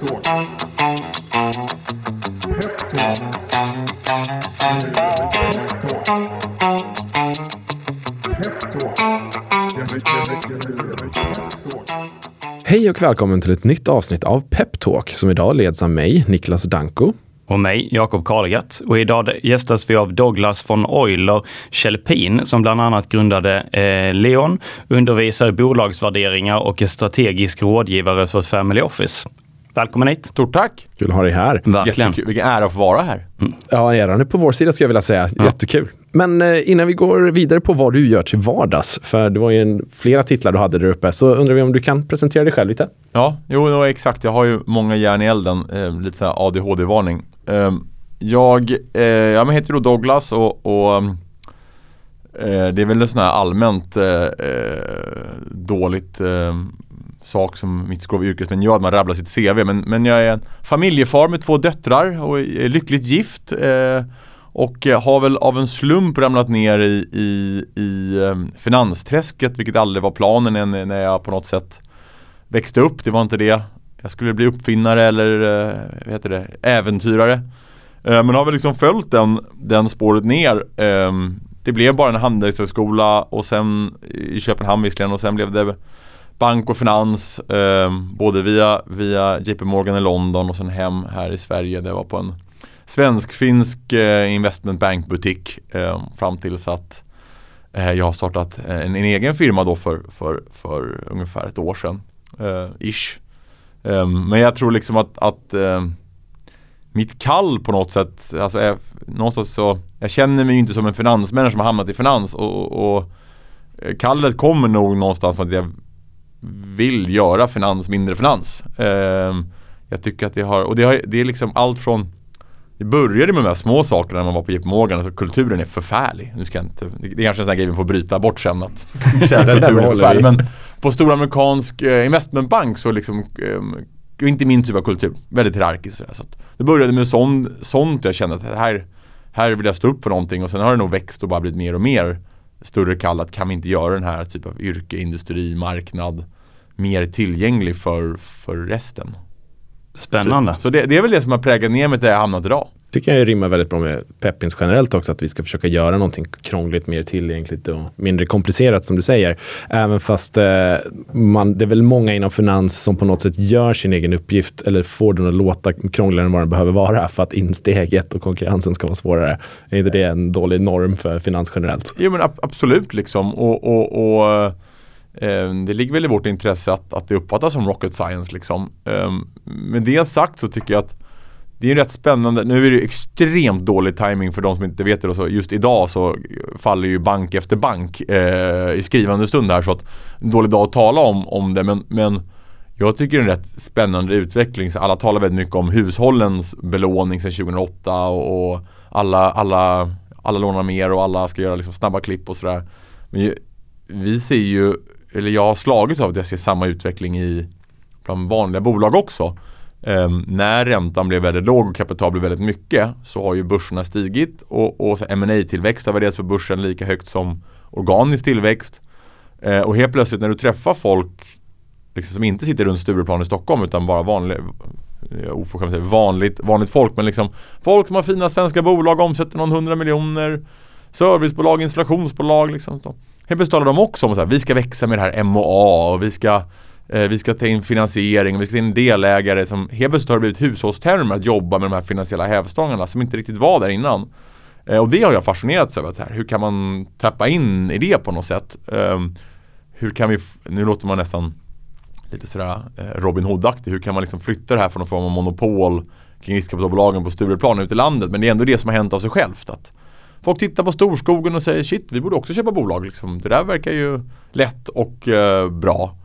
Peptalk. Hej och välkommen till ett nytt avsnitt av Peptalk som idag leds av mig, Niklas Danko. och mig, Jakob Karlgatt. Och idag gästas vi av Douglas von Euler Kjellpin som bland annat grundade eh, Leon, undervisar i bolagsvärderingar och är strategisk rådgivare för Family Office. Välkommen hit! Stort tack! Kul att ha dig här. Verkligen. Jättekul. Vilken ära att få vara här. Ja, äran är på vår sida skulle jag vilja säga. Jättekul. Men eh, innan vi går vidare på vad du gör till vardags, för det var ju en, flera titlar du hade där uppe, så undrar vi om du kan presentera dig själv lite? Ja, jo no, exakt. Jag har ju många järn i elden. Eh, lite såhär ADHD-varning. Eh, jag, eh, jag heter då Douglas och, och eh, det är väl en sån här allmänt eh, eh, dåligt eh, sak som mitt skrov yrkesmän gör, att man rabblar sitt CV. Men, men jag är en familjefar med två döttrar och är lyckligt gift. Eh, och eh, har väl av en slump ramlat ner i, i, i ehm, finansträsket, vilket aldrig var planen när, jag på något sätt växte upp. Det var inte det. Jag skulle bli uppfinnare eller eh, vad heter det, äventyrare. Eh, men har väl liksom följt den, den spåret ner. Ehm, det blev bara en handelshögskola och sen i Köpenhamn visserligen och sen blev det bank och finans eh, både via, via JP Morgan i London och sen hem här i Sverige. Det var på en svensk-finsk eh, investment bank-butik eh, fram tills att eh, jag har startat eh, en, en egen firma då för, för, för ungefär ett år sedan. Eh, ish. Eh, men jag tror liksom att, att eh, mitt kall på något sätt, alltså är, någonstans så, jag känner mig ju inte som en finansmänniska som har hamnat i finans och, och, och eh, kallet kommer nog någonstans från att jag vill göra finans mindre finans. Eh, jag tycker att det har, och det, har, det är liksom allt från det började med de här små sakerna när man var på JP Morgan, alltså kulturen är förfärlig. Nu ska jag inte, det är kanske en sån här grej vi får bryta bort sen att säga kulturen är förfärlig. Men på stor amerikansk eh, investmentbank så liksom, eh, inte min typ av kultur, väldigt hierarkiskt sådär. Så att det började med sån, sånt jag kände att här, här vill jag stå upp för någonting och sen har det nog växt och bara blivit mer och mer större kall att kan vi inte göra den här typen av yrke, industri, marknad mer tillgänglig för, för resten. Spännande. Så det, det är väl det som har präglat ner mig där jag hamnat idag. Tycker jag rimmar väldigt bra med Peppins generellt också, att vi ska försöka göra någonting krångligt, mer tillgängligt och mindre komplicerat som du säger. Även fast eh, man, det är väl många inom finans som på något sätt gör sin egen uppgift eller får den att låta krångligare än vad den behöver vara för att insteget och konkurrensen ska vara svårare. Är inte det en dålig norm för finans generellt? Jo men ab- absolut liksom och, och, och eh, det ligger väl i vårt intresse att, att det uppfattas som rocket science liksom. Eh, med det sagt så tycker jag att det är ju rätt spännande, nu är det extremt dålig timing för de som inte vet det och så just idag så faller ju bank efter bank eh, i skrivande stund här så att en dålig dag att tala om, om det men, men jag tycker det är en rätt spännande utveckling. Så alla talar väldigt mycket om hushållens belåning sedan 2008 och, och alla, alla, alla lånar mer och alla ska göra liksom snabba klipp och sådär. Men ju- vi ser ju, eller jag har slagits av att jag ser samma utveckling i bland vanliga bolag också. Ehm, när räntan blev väldigt låg och kapital blev väldigt mycket så har ju börserna stigit och, och ma tillväxt har värderats på börsen lika högt som organisk tillväxt. Eh, och helt plötsligt när du träffar folk liksom, som inte sitter runt Stureplan i Stockholm utan bara vanlig, eh, oförskämt säga vanligt, vanligt folk men liksom folk som har fina svenska bolag, omsätter någon hundra miljoner servicebolag, installationsbolag liksom. Så. Helt plötsligt talar de också om att vi ska växa med det här MOA och vi ska eh, vi ska ta in finansiering vi ska ta in delägare som helt plötsligt har det blivit hushållstermer att jobba med de här finansiella hävstångarna som inte riktigt var där innan. Eh, och det har jag fascinerats över. här, Hur kan man tappa in i det på något sätt? Ehm, hur kan vi, nu låter man nästan lite sådär eh, Robin Hood-aktig. Hur kan man liksom flytta det här från någon form av monopol kring riskkapitalbolagen på Stureplan ut i landet? Men det är ändå det som har hänt av sig självt. Att folk tittar på storskogen och säger shit, vi borde också köpa bolag. Liksom. Det där verkar ju lätt och eh, bra.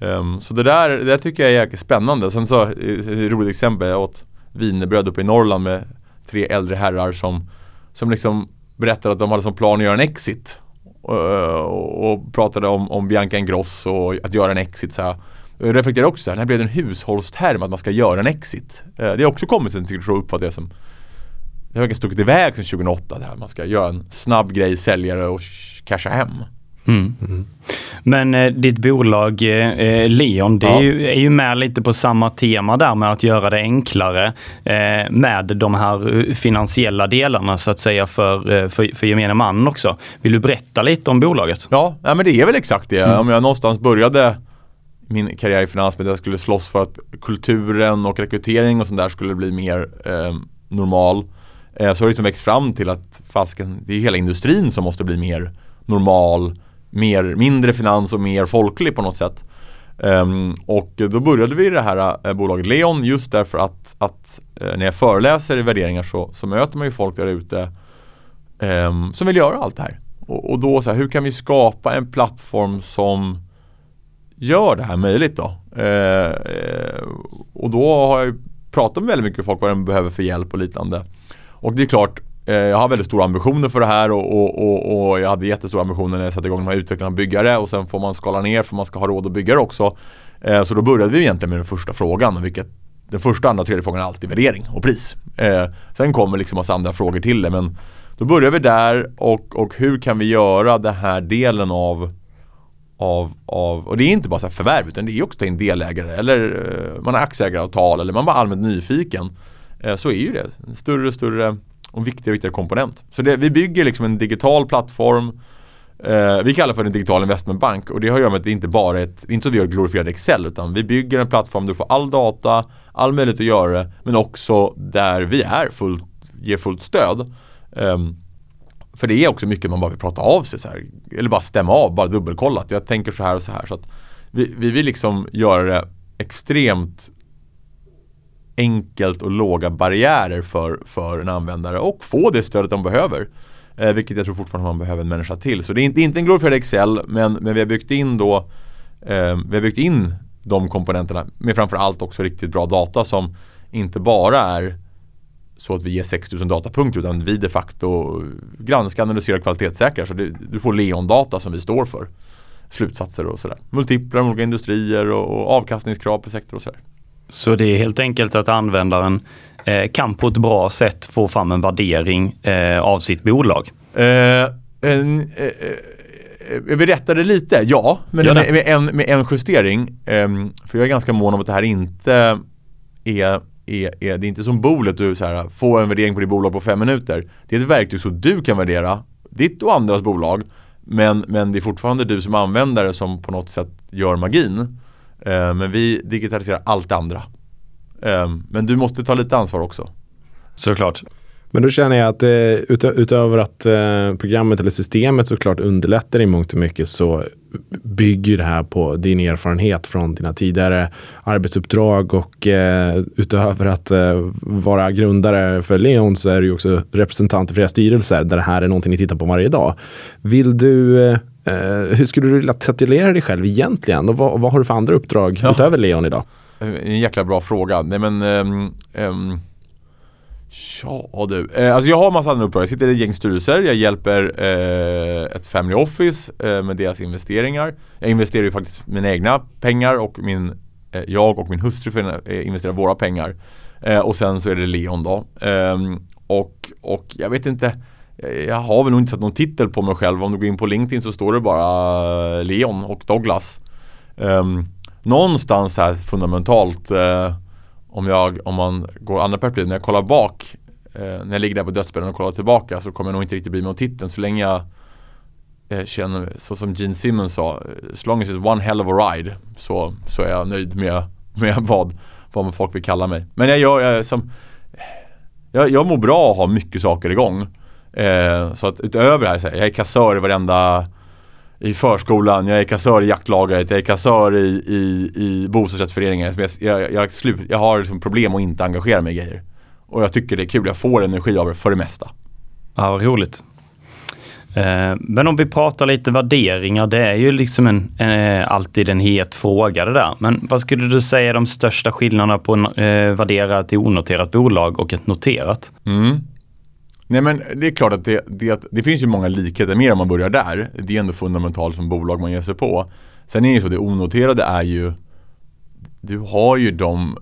Um, så det där, det där tycker jag är jäkligt spännande. Sen så, eh, ett roligt exempel, jag åt wienerbröd uppe i Norrland med tre äldre herrar som, som liksom berättade att de hade som plan att göra en exit. Och, och, och pratade om, om Bianca Ingrosso och att göra en exit. Så här. Och Jag reflekterar också så här, när blev det en hushållsterm att man ska göra en exit? Eh, det har också kommit sen, tycker jag, uppfattar det som det har verkligen stuckit iväg sedan 2008 det här. Man ska göra en snabb grej, säljare och casha hem. Mm. Mm. Men eh, ditt bolag eh, Leon, det ja. är, ju, är, ju, med lite på samma tema där med att göra det enklare eh, med de här eh, finansiella delarna så att säga för, eh, för, för gemene man också. Vill du berätta lite om bolaget? Ja, ja men det är väl exakt det. Mm. Om jag någonstans började min karriär i finans med att jag skulle slåss för att kulturen och rekrytering och sånt där skulle bli mer eh, normal. så har det liksom växt fram till att fasken, det är hela industrin som måste bli mer normal mer, mindre finans och mer folklig på något sätt. Um, och då började vi i det här uh, bolaget Leon just därför att, att uh, när jag föreläser i värderingar så, så möter man ju folk där ute um, som vill göra allt det här. Och, och då så här, hur kan vi skapa en plattform som gör det här möjligt då? Uh, och då har jag pratat med väldigt mycket folk vad de behöver för hjälp och liknande. Och det är klart, Eh, jag har väldigt stora ambitioner för det här och, och, och, och jag hade jättestora ambitioner när jag satte igång de här utvecklarna byggare och sen får man skala ner för man ska ha råd att bygga det också. Eh, så då började vi egentligen med den första frågan, vilket den första, andra och tredje frågan är alltid värdering och pris. Eh, sen kommer liksom massa andra frågor till det men då börjar vi där och, och hur kan vi göra den här delen av av, av, och det är inte bara så här förvärv utan det är också ta in delägare eller man har aktieägaravtal eller man är bara allmänt nyfiken. så är ju det en större och större och viktigare och viktigare komponent. Så det, vi bygger liksom en digital plattform eh, Vi kallar för en digital investmentbank och det har att göra med att det inte bara är ett, inte så att vi gör glorifierad Excel utan vi bygger en plattform där du får all data, all möjlighet att göra det men också där vi är fullt, ger fullt stöd. Um, för det är också mycket man bara vill prata av sig så här, eller bara stämma av, bara dubbelkolla att jag tänker så här och så här. Så att vi, vi vill liksom göra det extremt enkelt och låga barriärer för, för en användare och få det stödet de behöver. Eh, vilket jag tror fortfarande man behöver en människa till. Så det är inte, inte en glorifierad Excel men, men vi har byggt in då eh, Vi har byggt in de komponenterna med framförallt också riktigt bra data som inte bara är så att vi ger 6000 datapunkter utan vi de facto granskar, analyserar och kvalitetssäkrar. Så det, du får Leon-data som vi står för. Slutsatser och sådär. Multiplar, olika industrier och, och avkastningskrav på sektor och sådär. Så det är helt enkelt att användaren eh, kan på ett bra sätt få fram en värdering eh, av sitt bolag. Eh, en, vi rättade lite, ja, men med, med, en, med en justering. Ehm, för jag är ganska mån om att det här inte är är, är, det är inte som Bolet du så här, får en värdering på ditt bolag på fem minuter. Det är ett verktyg så du kan värdera ditt och andras bolag. Men, men det är fortfarande du som användare som på något sätt gör magin. Eh, men vi digitaliserar allt det andra. Eh, men du måste ta lite ansvar också. Såklart. Men då känner jag att eh, utöver att programmet eller systemet såklart underlättar i mångt och mycket så bygger det här på din erfarenhet från dina tidigare arbetsuppdrag och utöver att vara grundare för Leon så är du också representant i flera styrelser där det här är någonting ni tittar på varje dag. Vill du hur skulle du vilja titulera dig själv egentligen? Och vad, vad har du för andra uppdrag ja. utöver Leon idag? En jäkla bra fråga. Nej men um, um, Ja du, eh, alltså jag har massa andra uppdrag. Jag sitter i ett gäng styrelser. Jag hjälper eh, ett family office eh, med deras investeringar. Jag investerar ju faktiskt mina egna pengar och min, eh, jag och min hustru eh, investerar våra pengar. Eh, och sen så är det Leon då. Ehm, och, och jag vet inte jag har väl nog inte satt någon titel på mig själv. Om du går in på LinkedIn så står det bara eh, Leon och Douglas. Um, någonstans här fundamentalt uh, om, jag, om man går andra perspektiv, när jag kollar bak uh, när jag ligger där på dödsbädden och kollar tillbaka så kommer jag nog inte riktigt bry mig om titeln så länge jag uh, känner, så som Gene Simmons sa, as long as it's one hell of a ride så, så är jag nöjd med, med vad, vad folk vill kalla mig. Men jag gör, jag, som, jag, jag mår bra att ha mycket saker igång. Eh, så att utöver det här, så här, jag är kassör i varenda i förskolan, jag är kassör i jaktlaget, jag är kassör i, i, i bostadsrättsföreningen. Jag, jag, jag, slut, jag har liksom problem att inte engagera mig i grejer. Och jag tycker det är kul, jag får energi av det för det mesta. Ja, vad roligt. Eh, men om vi pratar lite värderingar, det är ju liksom en, eh, alltid en het fråga det där. Men vad skulle du säga är de största skillnaderna på eh, värderat till onoterat bolag och ett noterat? Mm. Nej men det är klart att det, det, det finns ju många likheter mer om man börjar där. Det är ändå fundamentalt som bolag man ger sig på. Sen är det ju så, det onoterade är ju Du har ju de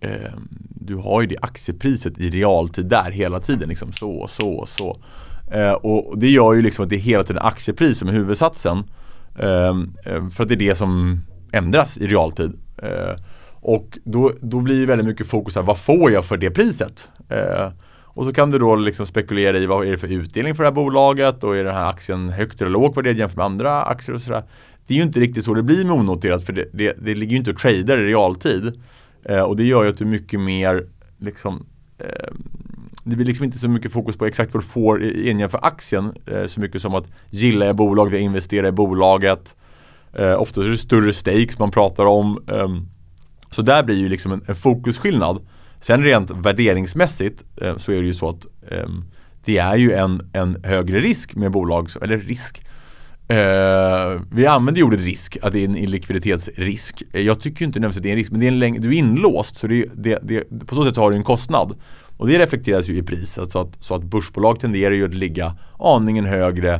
eh, Du har ju det aktiepriset i realtid där hela tiden liksom så, så, så. Eh, och det gör ju liksom att det är hela tiden aktiepris som är huvudsatsen. Eh, eh för att det är det som ändras i realtid. Eh, och då, då blir det väldigt mycket fokus här, vad får jag för det priset? Eh, och så kan du då liksom spekulera i vad är det för utdelning för det här bolaget och är den här aktien högt eller lågt värderad jämfört med andra aktier och sådär. Det är ju inte riktigt så det blir med onoterat för det, det, det ligger ju inte och tradar i realtid. Eh, och det gör ju att du mycket mer liksom eh, det blir liksom inte så mycket fokus på exakt vad du får i enhet för aktien. Eh, så mycket som att gilla jag bolaget, jag investerar i bolaget. Eh, ofta är det större stakes man pratar om. Ehm, så där blir ju liksom en, en fokusskillnad. Sen rent värderingsmässigt eh, så är det ju så att eh, det är ju en, en högre risk med bolag, eller risk. Eh, vi använder ju ordet risk, att det är en likviditetsrisk. Eh, jag tycker inte nödvändigtvis att det är en risk, men det är en läng- du är inlåst så det, det, det, på så sätt har du en kostnad. Och det reflekteras ju i priset så att, så att börsbolag tenderar ju att ligga aningen högre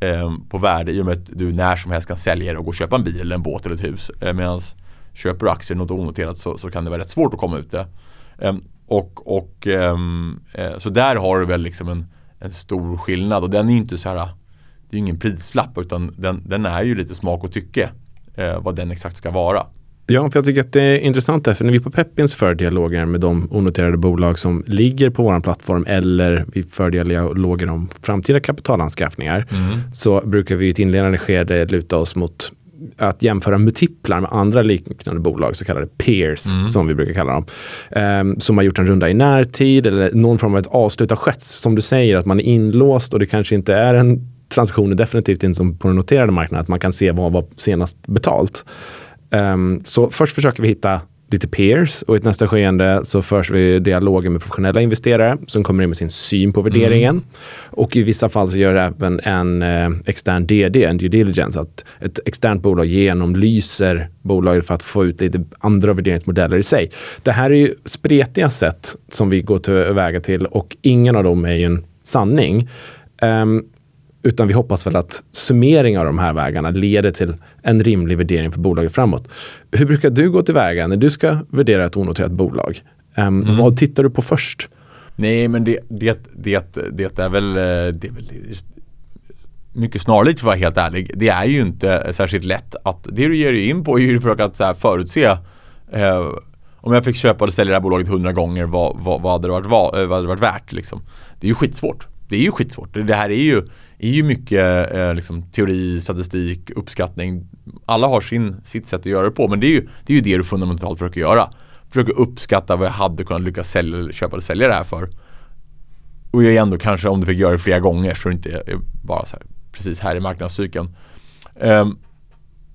eh, på värde i och med att du när som helst kan sälja det och gå och köpa en bil eller en båt eller ett hus. Eh, Medan köper du aktier något onoterat så, så kan det vara rätt svårt att komma ut det. Eh, och, och ehm, eh, så där har du väl liksom en, en stor skillnad och den är inte så här det är ingen prislapp utan den, den är ju lite smak och tycke eh, vad den exakt ska vara. Ja, för jag tycker att det är intressant där, för när vi på Peppins för dialoger med de onoterade bolag som ligger på vår plattform eller vi för dialoger om framtida kapitalanskaffningar mm. så brukar vi i ett inledande skede luta oss mot att jämföra multiplar med andra liknande bolag, så kallade peers mm. som vi brukar kalla dem. Um, som har gjort en runda i närtid eller någon form av ett avslut har skett. Som du säger, att man är inlåst och det kanske inte är en transaktion, är definitivt inte som på den noterade marknaden, att man kan se vad var senast betalt. Um, så först försöker vi hitta lite peers och i ett nästa skeende så förs vi dialoger med professionella investerare som kommer in med sin syn på värderingen. Mm. Och i vissa fall så gör även en eh, extern DD, en due diligence, att ett externt bolag genomlyser bolaget för att få ut lite andra värderingsmodeller i sig. Det här är ju spretiga sätt som vi går tillväga till och ingen av dem är ju en sanning. Um, utan vi hoppas väl att summering av de här vägarna leder till en rimlig värdering för bolaget framåt. Hur brukar du gå tillväga när du ska värdera ett onoterat bolag? Um, mm. Vad tittar du på först? Nej men det, det, det, det är väl, eh, det är väl mycket snarlikt för att vara helt ärlig. Det är ju inte särskilt lätt att, det du ger dig in på är ju för att så här, förutse eh, om jag fick köpa eller sälja det här bolaget hundra gånger, vad, vad, vad, hade det varit, vad, vad hade det varit värt? Liksom. Det är ju skitsvårt. Det är ju skitsvårt. Det här är ju, är ju mycket eh, liksom, teori, statistik, uppskattning. Alla har sin, sitt sätt att göra det på. Men det är ju det, är ju det du fundamentalt försöker göra. Försöker uppskatta vad jag hade kunnat lyckas sälja, köpa eller sälja det här för. Och jag då ändå kanske om du fick göra det flera gånger så det inte är bara så här, precis här i marknadscykeln. Ehm, um,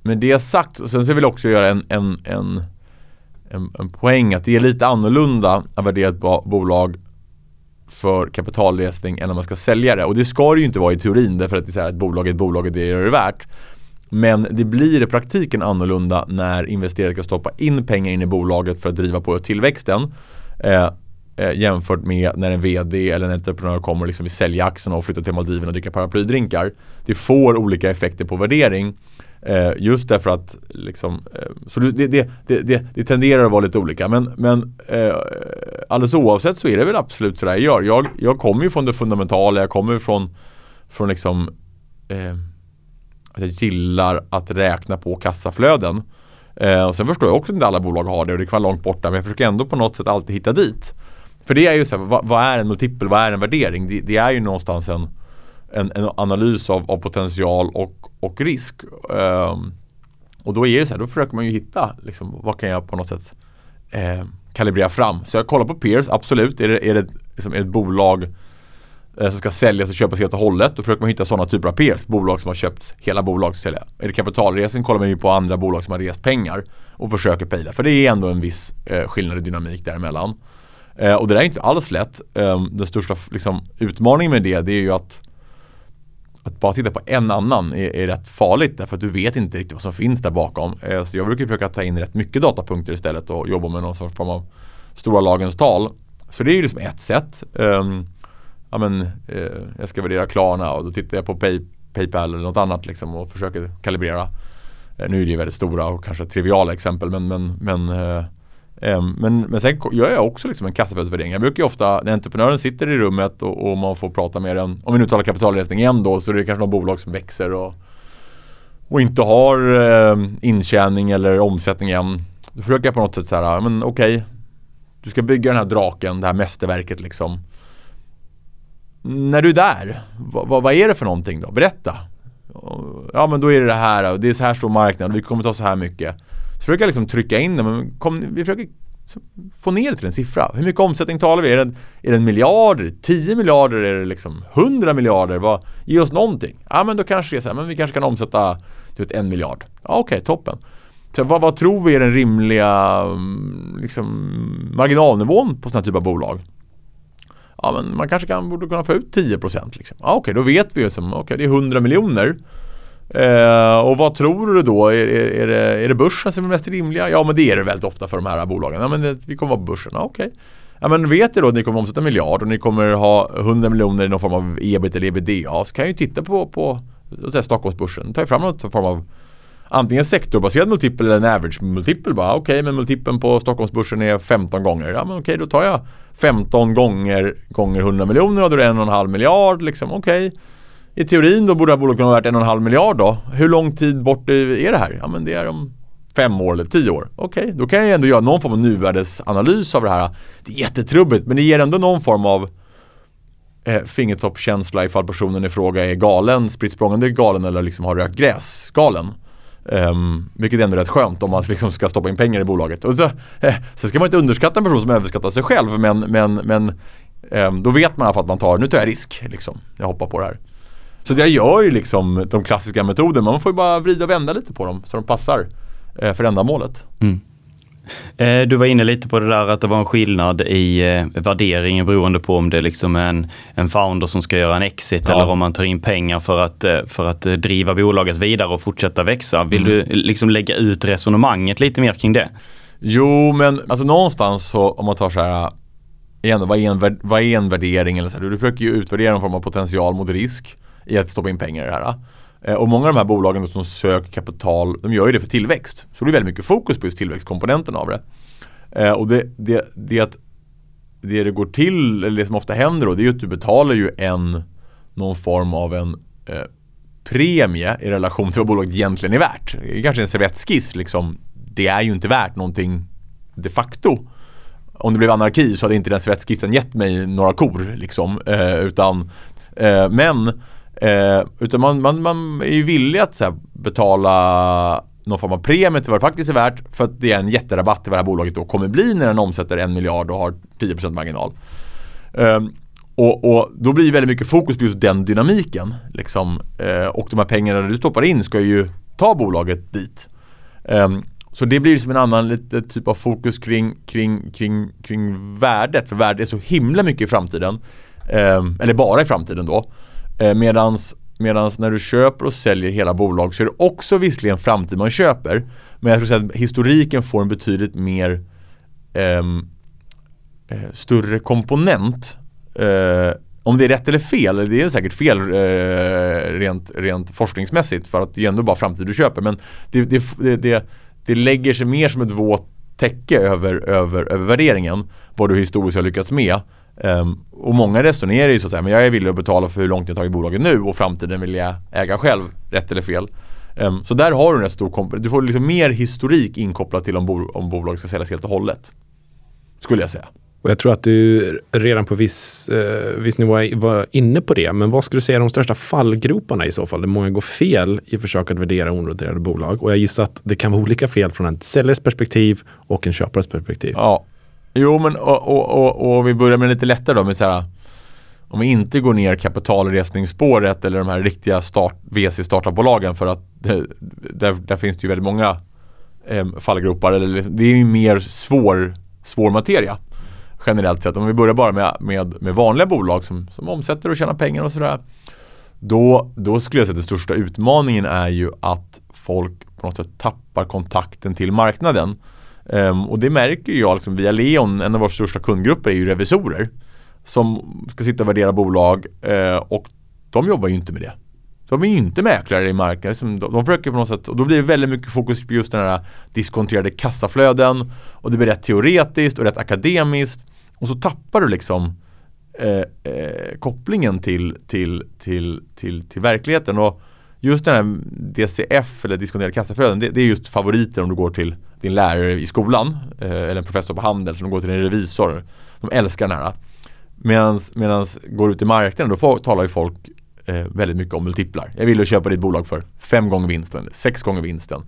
men det sagt, och sen så vill jag också göra en, en, en, en, en poäng att det är lite annorlunda att värdera ett bolag för kapitalresning än när man ska sälja det. Och det ska det ju inte vara i teorin därför att det är så här, ett bolag är ett bolag och det är det värt. Men det blir i praktiken annorlunda när investerare ska stoppa in pengar in i bolaget för att driva på tillväxten. Eh, eh, jämfört med när en VD eller en entreprenör kommer och liksom vill sälja aktierna och flytta till Maldiverna och dricka paraplydrinkar. Det får olika effekter på värdering. Eh, just därför att liksom, eh, så det, det, det, det, tenderar att vara lite olika. Men, men eh, alldeles oavsett så är det väl absolut sådär jag gör. Jag, jag kommer ju från det fundamentala, jag kommer från, från liksom eh, att jag gillar att räkna på kassaflöden. Eh, och sen förstår jag också att inte alla bolag har det och det kan vara långt borta men jag försöker ändå på något sätt alltid hitta dit. För det är ju så här, vad, vad, är en multipel, vad är en värdering? Det, det är ju någonstans en, en, en analys av, av potential och och risk. Um, och då är det så här, då försöker man ju hitta liksom, vad kan jag på något sätt eh, kalibrera fram. Så jag kollar på peers, absolut. Är det, är det, liksom, är det ett bolag eh, som ska säljas och köpas helt och hållet. Då försöker man hitta sådana typer av peers. Bolag som har köpt hela bolag som sälja. Är det kapitalresning kollar man ju på andra bolag som har rest pengar och försöker pejla. För det är ändå en viss eh, skillnad i dynamik däremellan. Eh, och det där är inte alls lätt. Ehm, den största liksom, utmaningen med det, det är ju att att bara titta på en annan är, är rätt farligt därför att du vet inte riktigt vad som finns där bakom. Eh, så jag brukar försöka ta in rätt mycket datapunkter istället och jobba med någon form av stora lagens tal. Så det är ju liksom ett sätt. Um, ja, men, eh, jag ska värdera Klarna och då tittar jag på Pay, Paypal eller något annat liksom och försöker kalibrera. Eh, nu är det ju väldigt stora och kanske triviala exempel men, men, men eh, Ehm, men, men sen gör jag också liksom en kassaflödesvärdering. Jag brukar ju ofta, när entreprenören sitter i rummet och, och man får prata med den, om vi nu talar kapitalresning igen då, så är det kanske något bolag som växer och och inte har eh, intjäning eller omsättning än. Då försöker jag på något sätt så här, men okej. Okay, du ska bygga den här draken, det här mästerverket liksom. När du är där, vad, vad är det för någonting då? Berätta. Ja men då är det det här, det är så här stor marknad, vi kommer ta så här mycket. Så försöker jag liksom trycka in det, men kom, vi försöker få ner det till en siffra. Hur mycket omsättning talar vi? Är det, är det en miljard? Är det 10 miljarder? Är det liksom 100 miljarder? Vad, ge oss någonting. Ja men då kanske det är så här, men vi kanske kan omsätta vet, en miljard. Ja okej, okay, toppen. Så vad, vad tror vi är den rimliga mm, liksom, marginalnivån på sådana här typer av bolag? Ja men man kanske kan, borde kunna få ut 10 procent. liksom. Ja okej, okay, då vet vi ju som, okej okay, det är 100 miljoner. Eh, och vad tror du då? Är, är, är, det, är det börsen som är mest rimliga? Ja men det är det väldigt ofta för de här bolagen. Ja men det, vi kommer vara på börsen, ja, okej. Okay. Ja men vet du då att ni kommer omsätta en miljard och ni kommer ha 100 miljoner i någon form av ebit eller ebitda så kan jag ju titta på, på säga, Stockholmsbörsen. Ta fram någon form av antingen sektorbaserad multipel eller en average multipel. Okej okay, men multipeln på Stockholmsbörsen är 15 gånger. Ja men okej okay, då tar jag 15 gånger gånger 100 miljoner och då är det en och en halv miljard. Liksom, okej. Okay i teorin då borde det här bolaget kunna vara värt en och en halv miljard då. Hur lång tid bort är det här? Ja men det är om fem år eller tio år. Okej, okay, då kan jag ändå göra någon form av nuvärdesanalys av det här. Det är jättetrubbigt men det ger ändå någon form av eh, fingertoppkänsla ifall personen i fråga är galen, spritt språngande galen eller liksom har rökt gräs galen. Um, vilket är ändå rätt skönt om man liksom ska stoppa in pengar i bolaget. Och så, eh, sen ska man inte underskatta en person som överskattar sig själv men, men, men um, då vet man i alla fall att man tar, nu tar jag risk. Liksom. Jag hoppar på det här. Så jag gör ju liksom de klassiska metoderna. Man får ju bara vrida och vända lite på dem så de passar eh, för ändamålet. Mm. Eh, du var inne lite på det där att det var en skillnad i eh, värderingen beroende på om det är liksom en, en founder som ska göra en exit ja. eller om man tar in pengar för att, för att driva bolaget vidare och fortsätta växa. Vill mm. du liksom lägga ut resonemanget lite mer kring det? Jo, men alltså någonstans så om man tar så här igen, vad, är en, vad är en värdering? Eller så här, du försöker ju utvärdera någon form av potential mot risk i att stoppa in pengar i det här. Eh, och många av de här bolagen som söker kapital, de gör ju det för tillväxt. Så det är väldigt mycket fokus på just tillväxtkomponenten av det. Eh, och det, det, det, att det det går till, eller det som ofta händer då, det är ju att du betalar ju en någon form av en eh, premie i relation till vad bolaget egentligen är värt. Det är kanske en servettskiss liksom. Det är ju inte värt någonting de facto. Om det blev anarki så hade inte den servettskissen gett mig några kor liksom. Eh, utan, eh, men Eh, utan man, man, man är ju villig att här, betala någon form av premie till vad det faktiskt är värt för att det är en jätterabatt till vad det här bolaget då kommer bli när den omsätter en miljard och har 10% marginal. Eh, och, och, då blir det väldigt mycket fokus på just den dynamiken. Liksom. Eh, och de här pengarna du stoppar in ska ju ta bolaget dit. Um, så det blir som en annan lite typ av fokus kring, kring, kring, kring värdet. För värdet är så himla mycket i framtiden. Um, eller bara i framtiden då. Eh, medans, medans när du köper och säljer hela bolag så är det också visserligen framtid man köper. Men jag skulle säga att historiken får en betydligt mer ehm, eh, större komponent. Eh, om det är rätt eller fel, det är säkert fel eh, rent, rent forskningsmässigt för att det är ändå bara framtid du köper. Men det, det, det, det, lägger sig mer som ett våt täcke över, över, över värderingen. Vad du historiskt har lyckats med. Um, och många resonerar ju så att säga, men jag är villig att betala för hur långt jag tagit bolaget nu och framtiden vill jag äga själv, rätt eller fel. Um, så där har du en stor komponent. Du får liksom mer historik inkopplat till om, bo om bolaget ska säljas helt och hållet. Skulle jag säga. Och jag tror att du redan på viss, eh, viss nivå var inne på det. Men vad skulle du säga är de största fallgroparna i så fall? Där många går fel i försök att värdera onoterade bolag. Och jag gissar att det kan vara olika fel från en säljares perspektiv och en köpares perspektiv. Ja, Jo men och, och, och, och vi börjar med lite lättare då med så här, Om vi inte går ner kapitalresningsspåret eller de här riktiga start, VC startupbolagen för att det, där, där, finns det ju väldigt många eh, fallgropar. Eller, liksom, det är ju mer svår, svår materia generellt sett. Om vi börjar bara med, med, med vanliga bolag som, som omsätter och tjänar pengar och sådär. Då, då skulle jag säga att den största utmaningen är ju att folk på något sätt tappar kontakten till marknaden. Um, och det märker jag liksom via Leon, en av våra största kundgrupper är ju revisorer. Som ska sitta och värdera bolag uh, och de jobbar ju inte med det. de är ju inte mäklare i marknaden. Liksom, de, de försöker på något sätt, och då blir det väldigt mycket fokus på just den här diskonterade kassaflöden. Och det blir rätt teoretiskt och rätt akademiskt. Och så tappar du liksom eh, eh, kopplingen till, till, till, till, till verkligheten. Och just den här DCF eller diskonterade kassaflöden, det, det, är just favoriter om du går till din lärare i skolan eh, eller en professor på handel som går till en revisor. De älskar den här. Medan går ut i marknaden, då får, talar ju folk eh, väldigt mycket om multiplar. Jag vill köpa ditt bolag för fem gånger vinsten, sex gånger vinsten.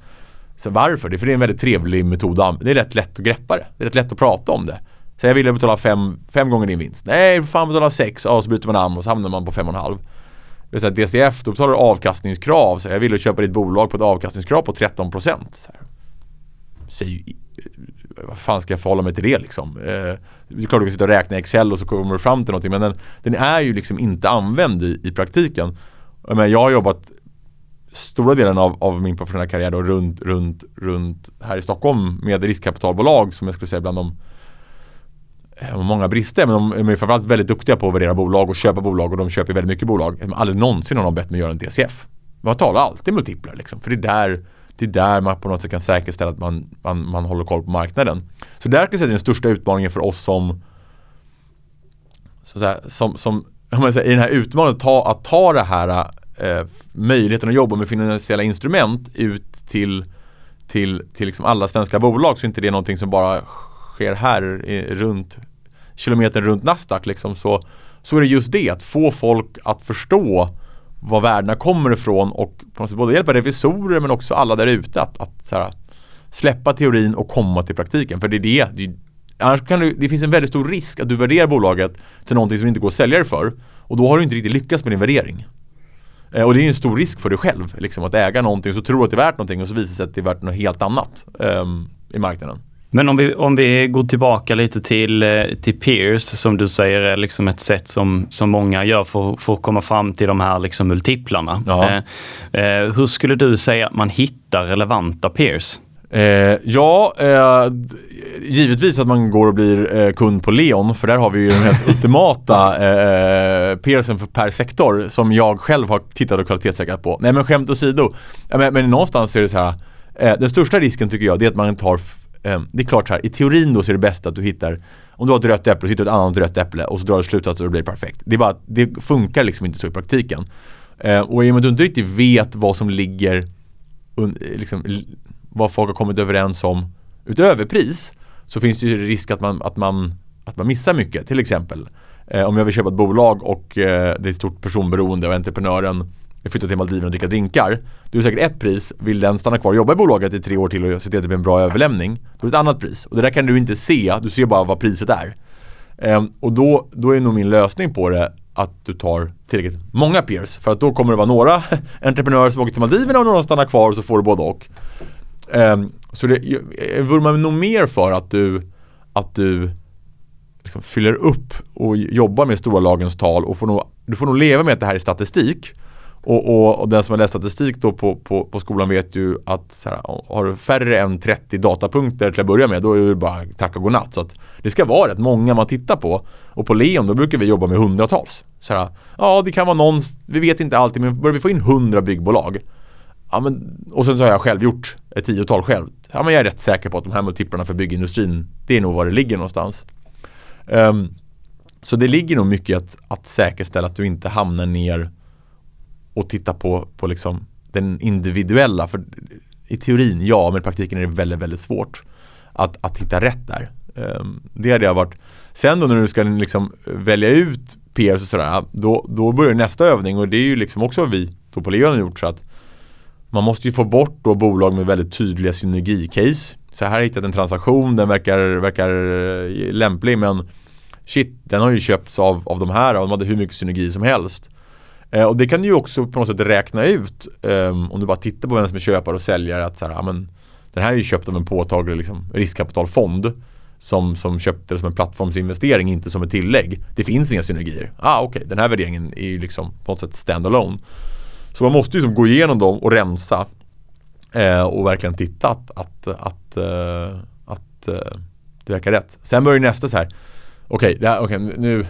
Så varför? Det är för det är en väldigt trevlig metod. Det är rätt lätt att greppa det. Det är rätt lätt att prata om det. Så jag vill betala fem, fem gånger din vinst. Nej, fan betala sex. Ja, så byter man namn och så hamnar man på fem och en halv. Det vill säga DCF, då betalar du avkastningskrav. Så jag vill köpa ditt bolag på ett avkastningskrav på 13 procent. Säg, eh, vad fan ska jag förhålla mig till det liksom? Eh, det är klart du kan sitta och räkna i Excel och så kommer du fram till någonting men den, den är ju liksom inte använd i, i praktiken. Men jag har jobbat stora delen av, av min professionella karriär då runt, runt, runt här i Stockholm med riskkapitalbolag som jag skulle säga bland de eh, många brister men de är framförallt väldigt duktiga på att värdera bolag och köpa bolag och de köper väldigt mycket bolag. Aldrig någonsin har de bett mig göra en DCF. Man talar alltid multiplar liksom för det är där det är där man på något sätt kan säkerställa att man, man, man håller koll på marknaden. Så där kan jag säga den största utmaningen för oss som, så att säga, som, som om man säger, i den här utmaningen att ta, att ta det här eh, möjligheten att jobba med finansiella instrument ut till, till, till liksom alla svenska bolag så inte det är någonting som bara sker här i, runt kilometern runt Nasdaq liksom så, så är det just det att få folk att förstå var värdena kommer ifrån och på något sätt både hjälpa revisorer men också alla där ute att, att så här, släppa teorin och komma till praktiken. För det är det, det annars kan du, det finns en väldigt stor risk att du värderar bolaget till någonting som inte går att sälja det för. Och då har du inte riktigt lyckats med din värdering. Eh, och det är en stor risk för dig själv, liksom, att äga någonting så tror du att det är värt någonting och så visar det sig att det är värt något helt annat um, i marknaden. Men om vi, om vi går tillbaka lite till, eh, till peers som du säger är liksom ett sätt som, som många gör för, för att komma fram till de här liksom multiplarna. Eh, eh, hur skulle du säga att man hittar relevanta peers? Eh, ja, eh, givetvis att man går och blir eh, kund på Leon för där har vi ju den helt ultimata eh, peersen för per sektor som jag själv har tittat och kvalitetssäkrat på. Nej men skämt åsido, men, men någonstans är det så här den största risken tycker jag det är att man tar Ehm, det är klart så här, i teorin då så är det bäst att du hittar om du har ett rött äpple och hittar ett annat rött äpple och så drar du slutsatser och det blir perfekt. Det är bara det funkar liksom inte så i praktiken. Ehm, och i och med att du inte riktigt vet vad som ligger liksom, vad folk har kommit överens om utöver pris så finns det ju risk att man, att man, att man missar mycket. Till exempel ehm, om jag vill köpa ett bolag och eh, det är ett stort personberoende och entreprenören jag flyttar till Maldiverna och dricka drinkar. Det är säkert ett pris, vill den stanna kvar och jobba i bolaget i tre år till och se till att det blir en bra överlämning. Då är det ett annat pris. Och det där kan du inte se, du ser bara vad priset är. Um, och då, då är nog min lösning på det att du tar tillräckligt många peers. För att då kommer det vara några entreprenörer som åker till Maldiverna och några som stannar kvar och så får du både och. Um, så det, jag vurmar nog mer för att du, att du liksom fyller upp och jobbar med stora lagens tal och får nog, du får nog leva med att det här är statistik. Och, och, och, den som har läst statistik då på, på, på skolan vet ju att här, har du färre än 30 datapunkter till att börja med då är det bara tack och godnatt. Så att det ska vara rätt många man tittar på. Och på Leon då brukar vi jobba med hundratals. Så här, ja det kan vara någon, vi vet inte alltid men börjar vi få in hundra byggbolag ja, men, och sen så har jag själv gjort ett tiotal själv. Ja, men jag är rätt säker på att de här multiplarna för byggindustrin det är nog var det ligger någonstans. Um, så det ligger nog mycket att, att säkerställa att du inte hamnar ner och titta på, på liksom den individuella. För I teorin ja, men i praktiken är det väldigt, väldigt svårt att, att hitta rätt där. Ehm, det hade jag varit. Sen då när du ska liksom välja ut peers och sådär, då, då börjar nästa övning och det är ju liksom också vad vi då på Leon har gjort så att man måste ju få bort då bolag med väldigt tydliga synergicase. Så här har jag hittat en transaktion, den verkar, verkar eh, lämplig men shit, den har ju köpts av, av de här och de hade hur mycket synergi som helst. Eh, och det kan du ju också på något sätt räkna ut eh, om du bara tittar på vem som är köpare och säljare att så här, amen, den här är ju köpt av en påtaglig liksom, riskkapitalfond som, som köpte det som en plattformsinvestering, inte som ett tillägg. Det finns inga synergier. Ah, Okej, okay. den här värderingen är ju liksom på något sätt standalone. Så man måste ju liksom gå igenom dem och rensa eh, och verkligen titta att, att, att, uh, att eh, det verkar rätt. Sen börjar nästa så här. Okej, okay, okay, nu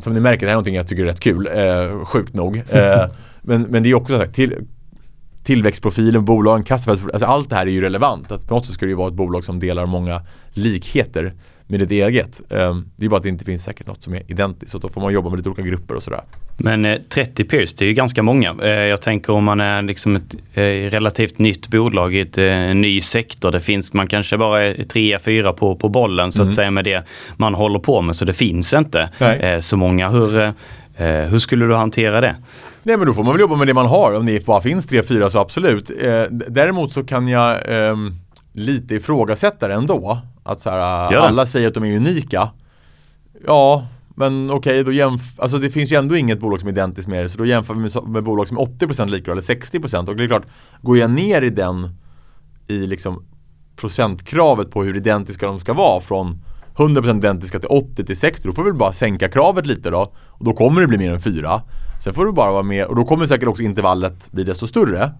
som ni märker, det här är någonting jag tycker är rätt kul, eh, sjukt nog. Eh, men, men det är också så här, till, tillväxtprofilen, bolagen, kassaflödesprofilen, alltså allt det här är ju relevant. Att på något sätt ska det ju vara ett bolag som delar många likheter med ditt eget. Um, det är bara att det inte finns säkert något som är identiskt. Så då får man jobba med lite olika grupper och sådär. Men eh, 30 peers, det är ju ganska många. Eh, jag tänker om man är liksom ett eh, relativt nytt bolag i ett eh, ny sektor. Det finns, man kanske bara är trea, fyra på, på bollen så att Mm. säga med det man håller på med. Så det finns inte Nej. eh, så många. Hur, eh, hur skulle du hantera det? Nej men då får man väl jobba med det man har. Om det bara finns tre, fyra så absolut. Eh, däremot så kan jag ehm, lite ifrågasätta det ändå. Att så här, det. alla säger att de är unika. Ja, men okej, då jämf- alltså det finns ju ändå inget bolag som är identiskt med det. Så då jämför vi med, med bolag som är 80% lika eller 60% och det är klart, går jag ner i den i liksom procentkravet på hur identiska de ska vara från 100% identiska till 80 till 60 då får vi väl bara sänka kravet lite då och då kommer det bli mer än 4 Sen får du bara vara med och då kommer säkert också intervallet bli desto större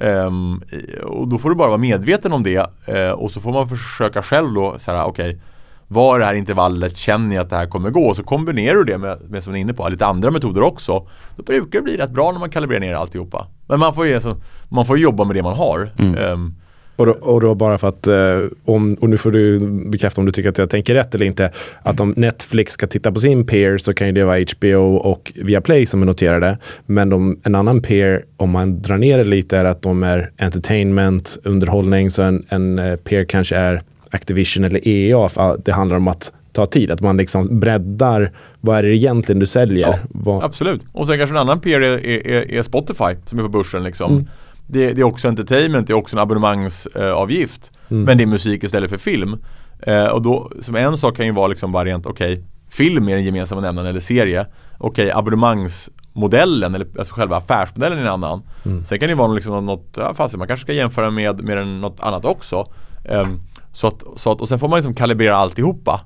I- och då får du bara vara medveten om det eh, och så får man försöka själv då så här, okej Var det här intervallet känner jag att det här kommer gå? Och så kombinerar du det med, med som ni är inne på, lite andra metoder också. Då brukar det bli rätt bra när man kalibrerar ner alltihopa. Men man får ju alltså, man får jobba med det man har. Ehm, Och då, och då bara för att, eh, om, och nu får du bekräfta om du tycker att jag tänker rätt eller inte, att om Netflix ska titta på sin peer så kan ju det vara HBO och Viaplay som är noterade. Men de, en annan peer, om man drar ner det lite, är att de är entertainment, underhållning, så en, en eh, peer kanske är Activision eller EA. Det handlar om att ta tid, att man liksom breddar, vad är det egentligen du säljer? Ja, Absolut. Och sen kanske en annan peer är, är, är Spotify som är på börsen liksom. Det, det är också entertainment, det är också en abonnemangsavgift. Men det är musik istället för film. Eh, och då, som en sak kan ju vara liksom bara rent, okej, film är den gemensamma nämnaren eller serie. Okej, abonnemangsmodellen eller alltså själva affärsmodellen är en annan. Sen kan det vara liksom något, ja, fast man kanske ska jämföra med, med något annat också. Ehm, så att, så att, och sen får man liksom kalibrera alltihopa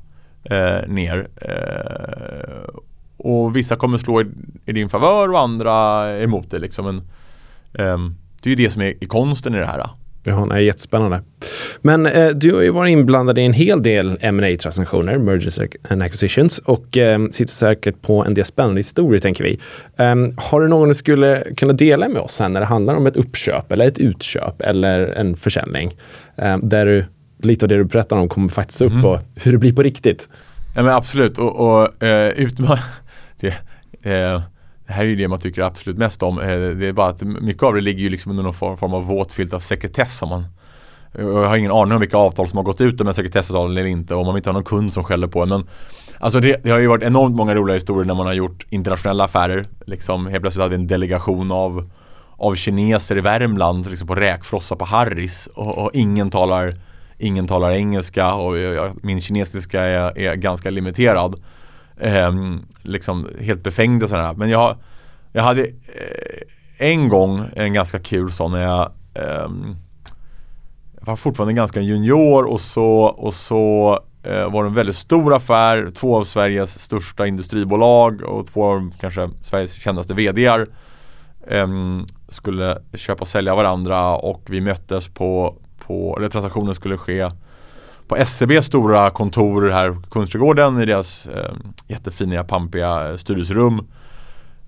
eh, ner. Eh, och vissa kommer slå i, i din favör och andra emot dig liksom. Men, ehm, det är ju det som är, är konsten i det här. Ja, nej, jättespännande. Men eh, du har ju varit inblandad i en hel del ma transaktioner mergers and acquisitions, och eh, sitter säkert på en del spännande historier, tänker vi. Ehm, har du någon du skulle kunna dela med oss här när det handlar om ett uppköp eller ett utköp eller en försäljning? Ehm, där du, lite av det du berättar om kommer faktiskt upp och hur det blir på riktigt. Ja men absolut och, och eh, utma- det, eh, det här är ju det man tycker absolut mest om. Eh, det är bara att mycket av det ligger ju liksom under någon form, av våt filt av sekretess. Man, jag har ingen aning om vilka avtal som har gått ut med sekretessavtalen eller inte och om man inte har någon kund som skäller på en. Men alltså det, det har ju varit enormt många roliga historier när man har gjort internationella affärer. Liksom, helt plötsligt hade vi en delegation av, av kineser i Värmland liksom på räkfrossa på Harris och, och ingen talar Ingen talar engelska och jag, jag, min kinesiska är, är ganska limiterad eh, liksom helt befängd och sådär. Men jag, jag hade eh, en gång en ganska kul sån när jag eh, jag var fortfarande ganska junior och så, och så eh, var det en väldigt stor affär. Två av Sveriges största industribolag och två av kanske Sveriges kändaste VDar eh, skulle köpa och sälja varandra och vi möttes på, på eller transaktionen skulle ske på SCBs stora kontor här på Kungsträdgården i deras eh, jättefina, pampiga eh, styrelserum.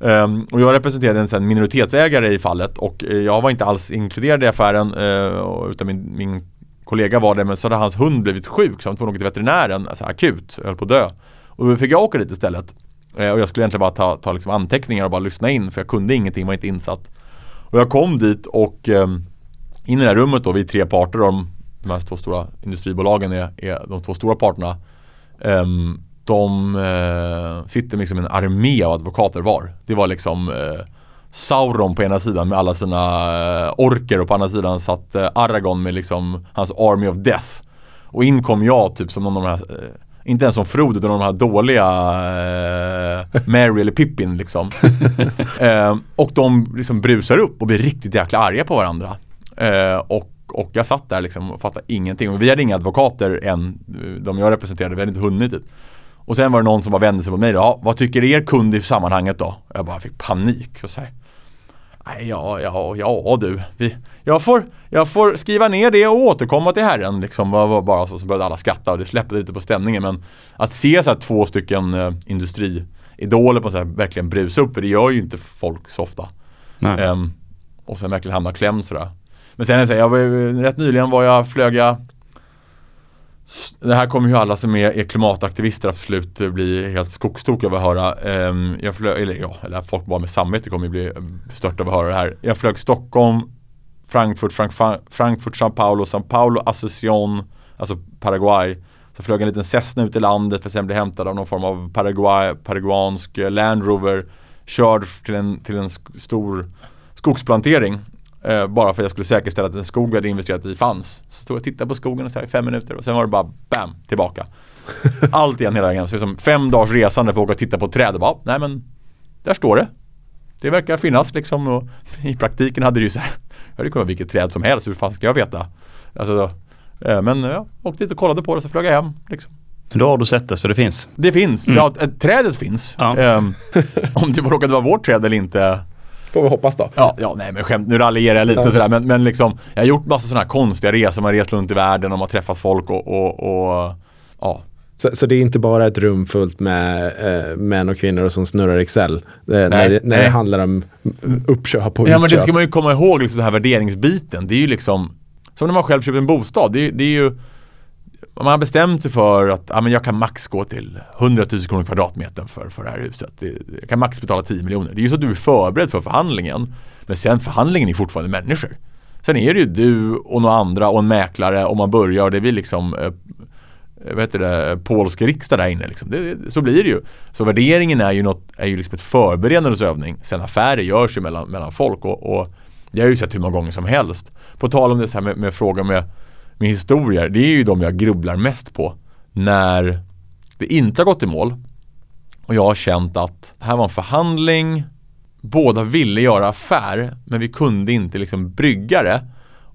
Um, och jag representerade en sen minoritetsägare i fallet och eh, jag var inte alls inkluderad i affären eh, utan min, min kollega var det men så hade hans hund blivit sjuk så han var tvungen att åka till veterinären, alltså akut, höll på att dö. Och då fick jag åka dit istället. Eh, och jag skulle egentligen bara ta, ta liksom anteckningar och bara lyssna in för jag kunde ingenting, var inte insatt. Och jag kom dit och ehm, in i det här rummet då, vi är tre parter de, de här två stora industribolagen är, är de två stora parterna. Ehm, de eh, sitter liksom en armé av advokater var. Det var liksom eh, Sauron på ena sidan med alla sina eh, orker och på andra sidan satt Aragorn med liksom hans Army of Death. Och in kom jag typ som någon av de här inte ens som Frodo utan de här dåliga eh, Mary eller Pippin liksom. eh, och de liksom brusar upp och blir riktigt jäkla arga på varandra. Eh, och, och jag satt där liksom och fattade ingenting. Och vi hade inga advokater än, de jag representerade, vi hade inte hunnit dit. Och sen var det någon som bara vände sig mot mig ja, vad tycker er kund i sammanhanget då? Jag bara fick panik och så här, Nej, ja, ja, ja du. Vi, jag, får, jag får skriva ner det och återkomma till herren. Liksom, Bara- bara- så, så började alla skratta och det släppte lite på stämningen. Men att se så här två stycken eh, industriidoler på så här, verkligen brusa upp, för det gör ju inte folk så ofta. Ehm, och sen verkligen hamna klämd sådär. Men sen är det så här, jag var, rätt nyligen var jag, flög jag det här kommer ju alla som är, är klimataktivister absolut bli helt skogstokiga av att höra. Um, jag flög, eller ja, eller folk bara med samvete kommer ju bli stört av att höra det här. Jag flög Stockholm, Frankfurt, Frank, Frankfurt, São Paulo, São Paulo, Asunción, alltså Paraguay. Så flög en liten Cessna ut i landet för att sen bli hämtad av någon form av Paraguay, paraguansk Land Rover. Körd till en, till en stor skogsplantering Eh, bara för att jag skulle säkerställa att den skog vi hade investerat i fanns. Så stod jag och tittade på skogen så här i fem minuter och sen var det bara BAM! Tillbaka. Allt igen hela vägen. Så liksom fem dagars resande för att åka och titta på träd. Och bara, nej men där står det. Det verkar finnas liksom och i praktiken hade det ju så här. Det hade kunnat vilket träd som helst. Hur fan ska jag veta? Alltså, eh, men jag åkte dit och kollade på det så flög jag hem. Liksom. Då har du sett det, så det finns? Det finns. Mm. Ja, trädet finns. Ja. Um, om det råkade vara vårt träd eller inte Får vi hoppas då. Ja, ja nej men skämt, nu raljerar jag lite ja. sådär men, men liksom Jag har gjort massa sådana här konstiga resor, man har rest runt i världen och man har träffat folk och, och, och ja. Så, så, det är inte bara ett rum fullt med eh, män och kvinnor som snurrar Excel? Eh, nej, när, det, när det handlar om uppköp och Ja men det ska man ju komma ihåg, liksom, den här värderingsbiten. Det är ju liksom Som när man själv köper en bostad. Det, det är ju man har bestämt sig för att ja, men jag kan max gå till 100 000 kronor kvadratmetern för, för det här huset. Jag kan max betala 10 miljoner. Det är ju så att du är förberedd för förhandlingen. Men sen förhandlingen är fortfarande människor. Sen är det ju du och några andra och en mäklare och man börjar och det blir liksom eh, vad heter det, polsk riksdag där inne. Liksom. Det, så blir det ju. Så värderingen är ju, något, är ju liksom ett förberedelseövning. Sen affärer görs ju mellan, mellan folk och, och det har jag ju sett hur många gånger som helst. På tal om det så här med, med frågan med med historier, det är ju de jag grubblar mest på. När det inte har gått i mål och jag har känt att det här var en förhandling, båda ville göra affär men vi kunde inte liksom brygga det.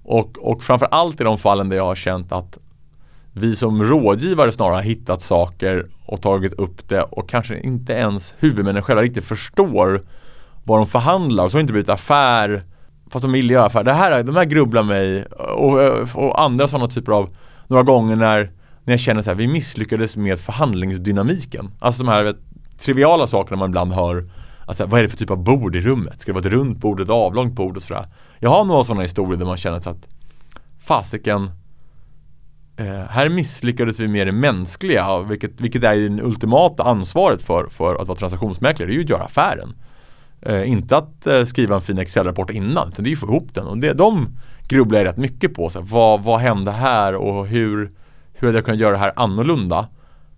Och, och framförallt i de fallen där jag har känt att vi som rådgivare snarare har hittat saker och tagit upp det och kanske inte ens huvudmännen själva riktigt förstår vad de förhandlar och så har det inte blivit affär Fast de vill göra affärer. Det här, de här grubblar mig och, och andra sådana typer av Några gånger när, när jag känner så här, vi misslyckades med förhandlingsdynamiken. Alltså de här vet, triviala sakerna man ibland hör Alltså vad är det för typ av bord i rummet? Ska det vara ett runt bord, ett avlångt bord och sådär? Jag har några sådana historier där man känner så att Fasiken eh, Här misslyckades vi med det mänskliga, vilket, vilket är det ultimata ansvaret för, för att vara transaktionsmäklare, det är ju att göra affären. Eh, inte att eh, skriva en fin Excel-rapport innan, utan det är ju att få ihop den. Och det, de grubblar jag rätt mycket på. Så här, vad, vad hände här och hur, hur hade jag kunnat göra det här annorlunda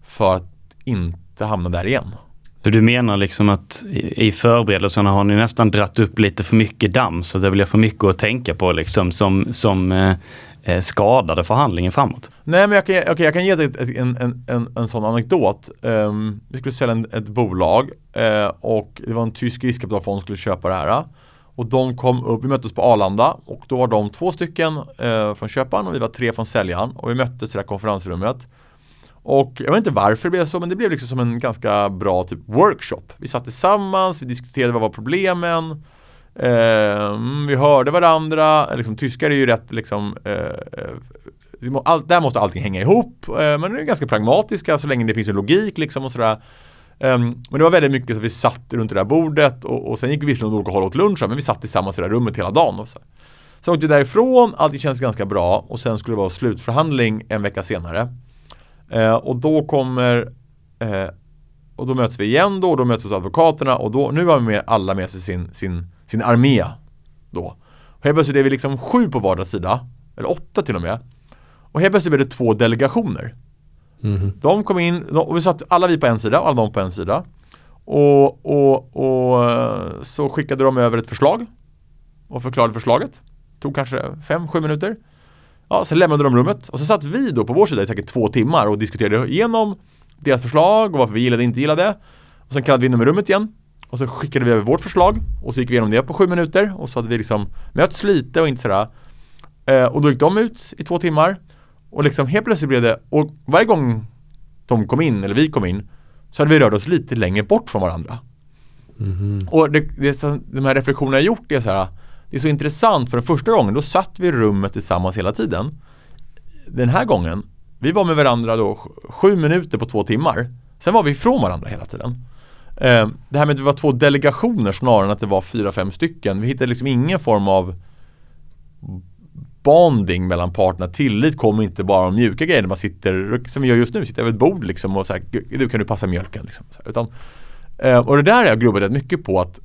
för att inte hamna där igen? Så du menar liksom att i förberedelserna har ni nästan dratt upp lite för mycket damm så det blir för mycket att tänka på liksom som, som eh, eh, skadade förhandlingen framåt? Nej men jag kan, okay, jag kan ge dig en, en, en, en sån anekdot. Um, vi skulle sälja en, ett bolag uh, och det var en tysk riskkapitalfond som skulle köpa det här. Och de kom upp, vi möttes på Arlanda och då var de två stycken uh, från köparen och vi var tre från säljaren och vi möttes i det här konferensrummet. Och jag vet inte varför det blev så men det blev liksom som en ganska bra typ workshop. Vi satt tillsammans, vi diskuterade vad var problemen Eh, vi hörde varandra, liksom, tyskar är ju rätt liksom eh, eh all, där måste allting hänga ihop. Eh, men det är ganska pragmatiska så länge det finns en logik liksom och sådär. Um, men det var väldigt mycket så vi satt runt det där bordet och, och sen gick vi visserligen åt olika håll åt lunch men vi satt tillsammans i det där rummet hela dagen. Och så. Sen åkte vi därifrån, allting kändes ganska bra och sen skulle det vara slutförhandling en vecka senare. Uh, och då kommer uh, och då möts vi igen då och då möts vi hos advokaterna och då, nu har vi med alla med sig sin, sin sin armé då. Och helt plötsligt är vi liksom sju på vardera sida, eller åtta till och med. Och helt plötsligt blev det två delegationer. Mm. De kom in, och vi satt alla vi på en sida, alla de på en sida. Och, och, och så skickade de över ett förslag och förklarade förslaget. Tog kanske fem, sju minuter. Ja, sen lämnade de rummet och så satt vi då på vår sida i säkert två timmar och diskuterade igenom deras förslag och varför vi gillade och inte gillade. Och sen kallade vi in dem i rummet igen och så skickade vi över vårt förslag och så gick vi igenom det på sju minuter och så hade vi liksom mötts lite och inte sådär. Eh, och då gick de ut i två timmar och liksom helt plötsligt blev det, och varje gång de kom in eller vi kom in så hade vi rört oss lite längre bort från varandra. Mm. Och det, det, de här reflektionerna jag gjort är så här, det är så intressant för den första gången då satt vi i rummet tillsammans hela tiden. Den här gången, vi var med varandra då sju minuter på två timmar. Sen var vi ifrån varandra hela tiden. Eh, det här med att det var två delegationer snarare än att det var fyra, fem stycken. Vi hittade liksom ingen form av bonding mellan parterna. Tillit kommer inte bara av mjuka grejer man sitter, som vi gör just nu, sitter över ett bord liksom och så här, du kan du passa mjölken liksom. Utan, eh, och det där har jag grubblat rätt mycket på att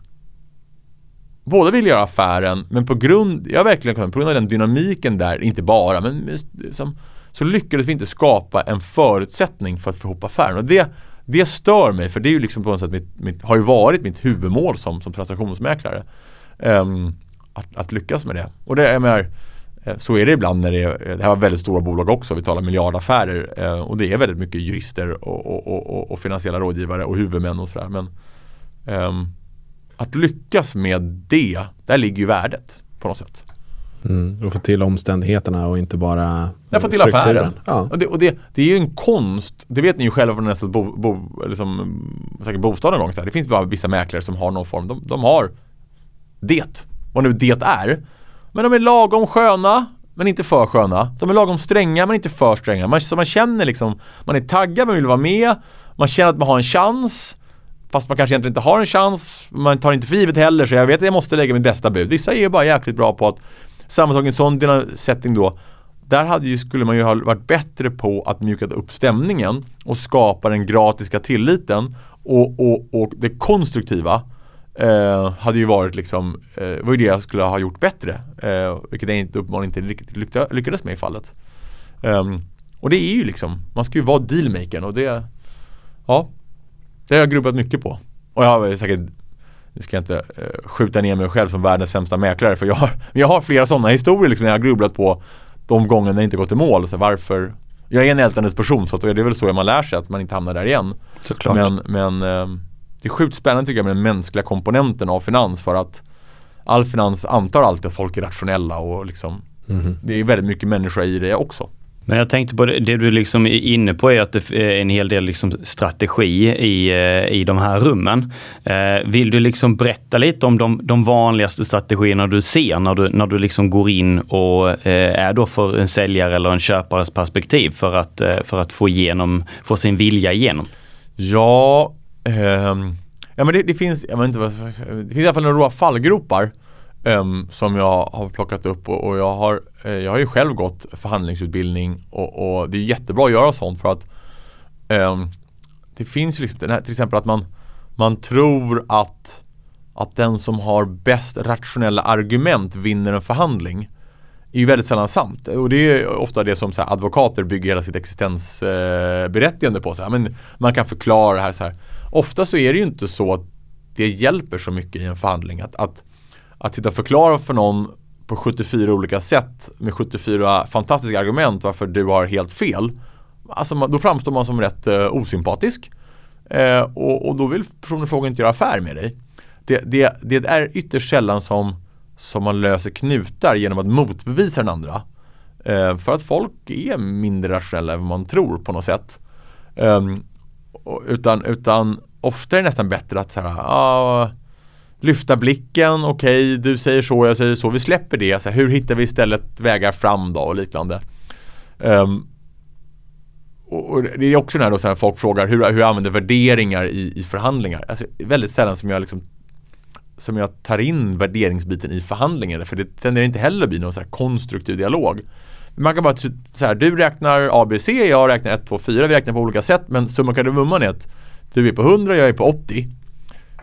båda vill göra affären men på grund, jag verkligen på grund av den dynamiken där, inte bara, men som, så lyckades vi inte skapa en förutsättning för att få ihop affären. Och det, det stör mig för det är ju liksom på något sätt mitt, mitt, har ju varit mitt huvudmål som, som transaktionsmäklare. Um, att, att, lyckas med det. Och det, jag menar, eh, så är det ibland när det är, eh, det här var väldigt stora bolag också, vi talar miljardaffärer eh, och det är väldigt mycket jurister och, och, och, och finansiella rådgivare och huvudmän och sådär. Men um, att lyckas med det, där ligger ju värdet på något sätt. Mm, och få till omständigheterna och inte bara Jag får till affären. Ja. Och, det, och det, det, är ju en konst, det vet ni ju själva från nästan bo, bo, liksom, säkert bostad någon gång. Så här. Det finns bara vissa mäklare som har någon form, de, de har det, vad nu det är. Men de är lagom sköna, men inte för sköna. De är lagom stränga, men inte för stränga. Man, så man känner liksom, man är taggad, man vill vara med, man känner att man har en chans. Fast man kanske egentligen inte har en chans, man tar inte för givet heller så jag vet att jag måste lägga mitt bästa bud. Vissa är ju bara jäkligt bra på att samma sak i en sån setting då där hade ju, skulle man ju ha varit bättre på att mjuka upp stämningen och skapa den gratiska tilliten och, och, och det konstruktiva eh, hade ju varit liksom, eh, var ju det jag skulle ha gjort bättre. Eh, vilket jag inte, uppenbarligen inte riktigt lyckades med i fallet. Um, och det är ju liksom, man ska ju vara dealmakern och det, ja, det har jag grubblat mycket på. Och jag har säkert nu ska jag inte eh, skjuta ner mig själv som världens sämsta mäklare för jag har, jag har flera sådana historier liksom jag har grubblat på de gånger det inte gått i mål. Så varför Jag är en ältandes person så det är väl så man lär sig att man inte hamnar där igen. Såklart. Men, men eh, det är sjukt spännande tycker jag med den mänskliga komponenten av finans för att all finans antar alltid att folk är rationella och liksom mm. det är väldigt mycket människa i det också. Men jag tänkte på det, det du liksom är inne på är att det är en hel del liksom strategi i, eh, i de här rummen. Eh, vill du liksom berätta lite om de, de vanligaste strategierna du ser när du, när du liksom går in och eh, är då för en säljare eller en köpares perspektiv för att, för att få, igenom, få sin vilja igenom? Ja, ehm, ja men det, det finns, jag vet inte det finns i alla fall några fallgropar um, som jag har plockat upp och, och jag, har, eh, jag har ju själv gått förhandlingsutbildning och, och, det är jättebra att göra sånt för att um, det finns ju liksom till exempel att man, man tror att, att den som har bäst rationella argument vinner en förhandling är ju väldigt sällan sant. Och det är ofta det som så här, advokater bygger hela sitt existensberättigande eh, på. Så här. Men man kan förklara det här så här. Ofta så är det ju inte så att det hjälper så mycket i en förhandling. Att, att att sitta och förklara för någon på 74 olika sätt med 74 fantastiska argument varför du har helt fel. Alltså då framstår man som rätt eh, osympatisk. Eh, och, och, då vill personen i fråga inte göra affär med dig. Det, det, det, är ytterst sällan som, som man löser knutar genom att motbevisa den andra. Eh, för att folk är mindre rationella än vad man tror på något sätt. Ehm, utan, utan ofta är det nästan bättre att så här, ah, lyfta blicken, okej okay, du säger så, jag säger så, vi släpper det. Så här, hur hittar vi istället vägar fram då och liknande. Um, och, det är också när då så här, folk frågar hur, hur jag använder värderingar i, i förhandlingar. Alltså, väldigt sällan som jag liksom som jag tar in värderingsbiten i förhandlingar för det tenderar inte heller att bli någon så konstruktiv dialog. Man kan bara så här, du räknar ABC, jag räknar 1, 2, 4, vi räknar på olika sätt men summa kardemumman är att du är på 100, jag är på 80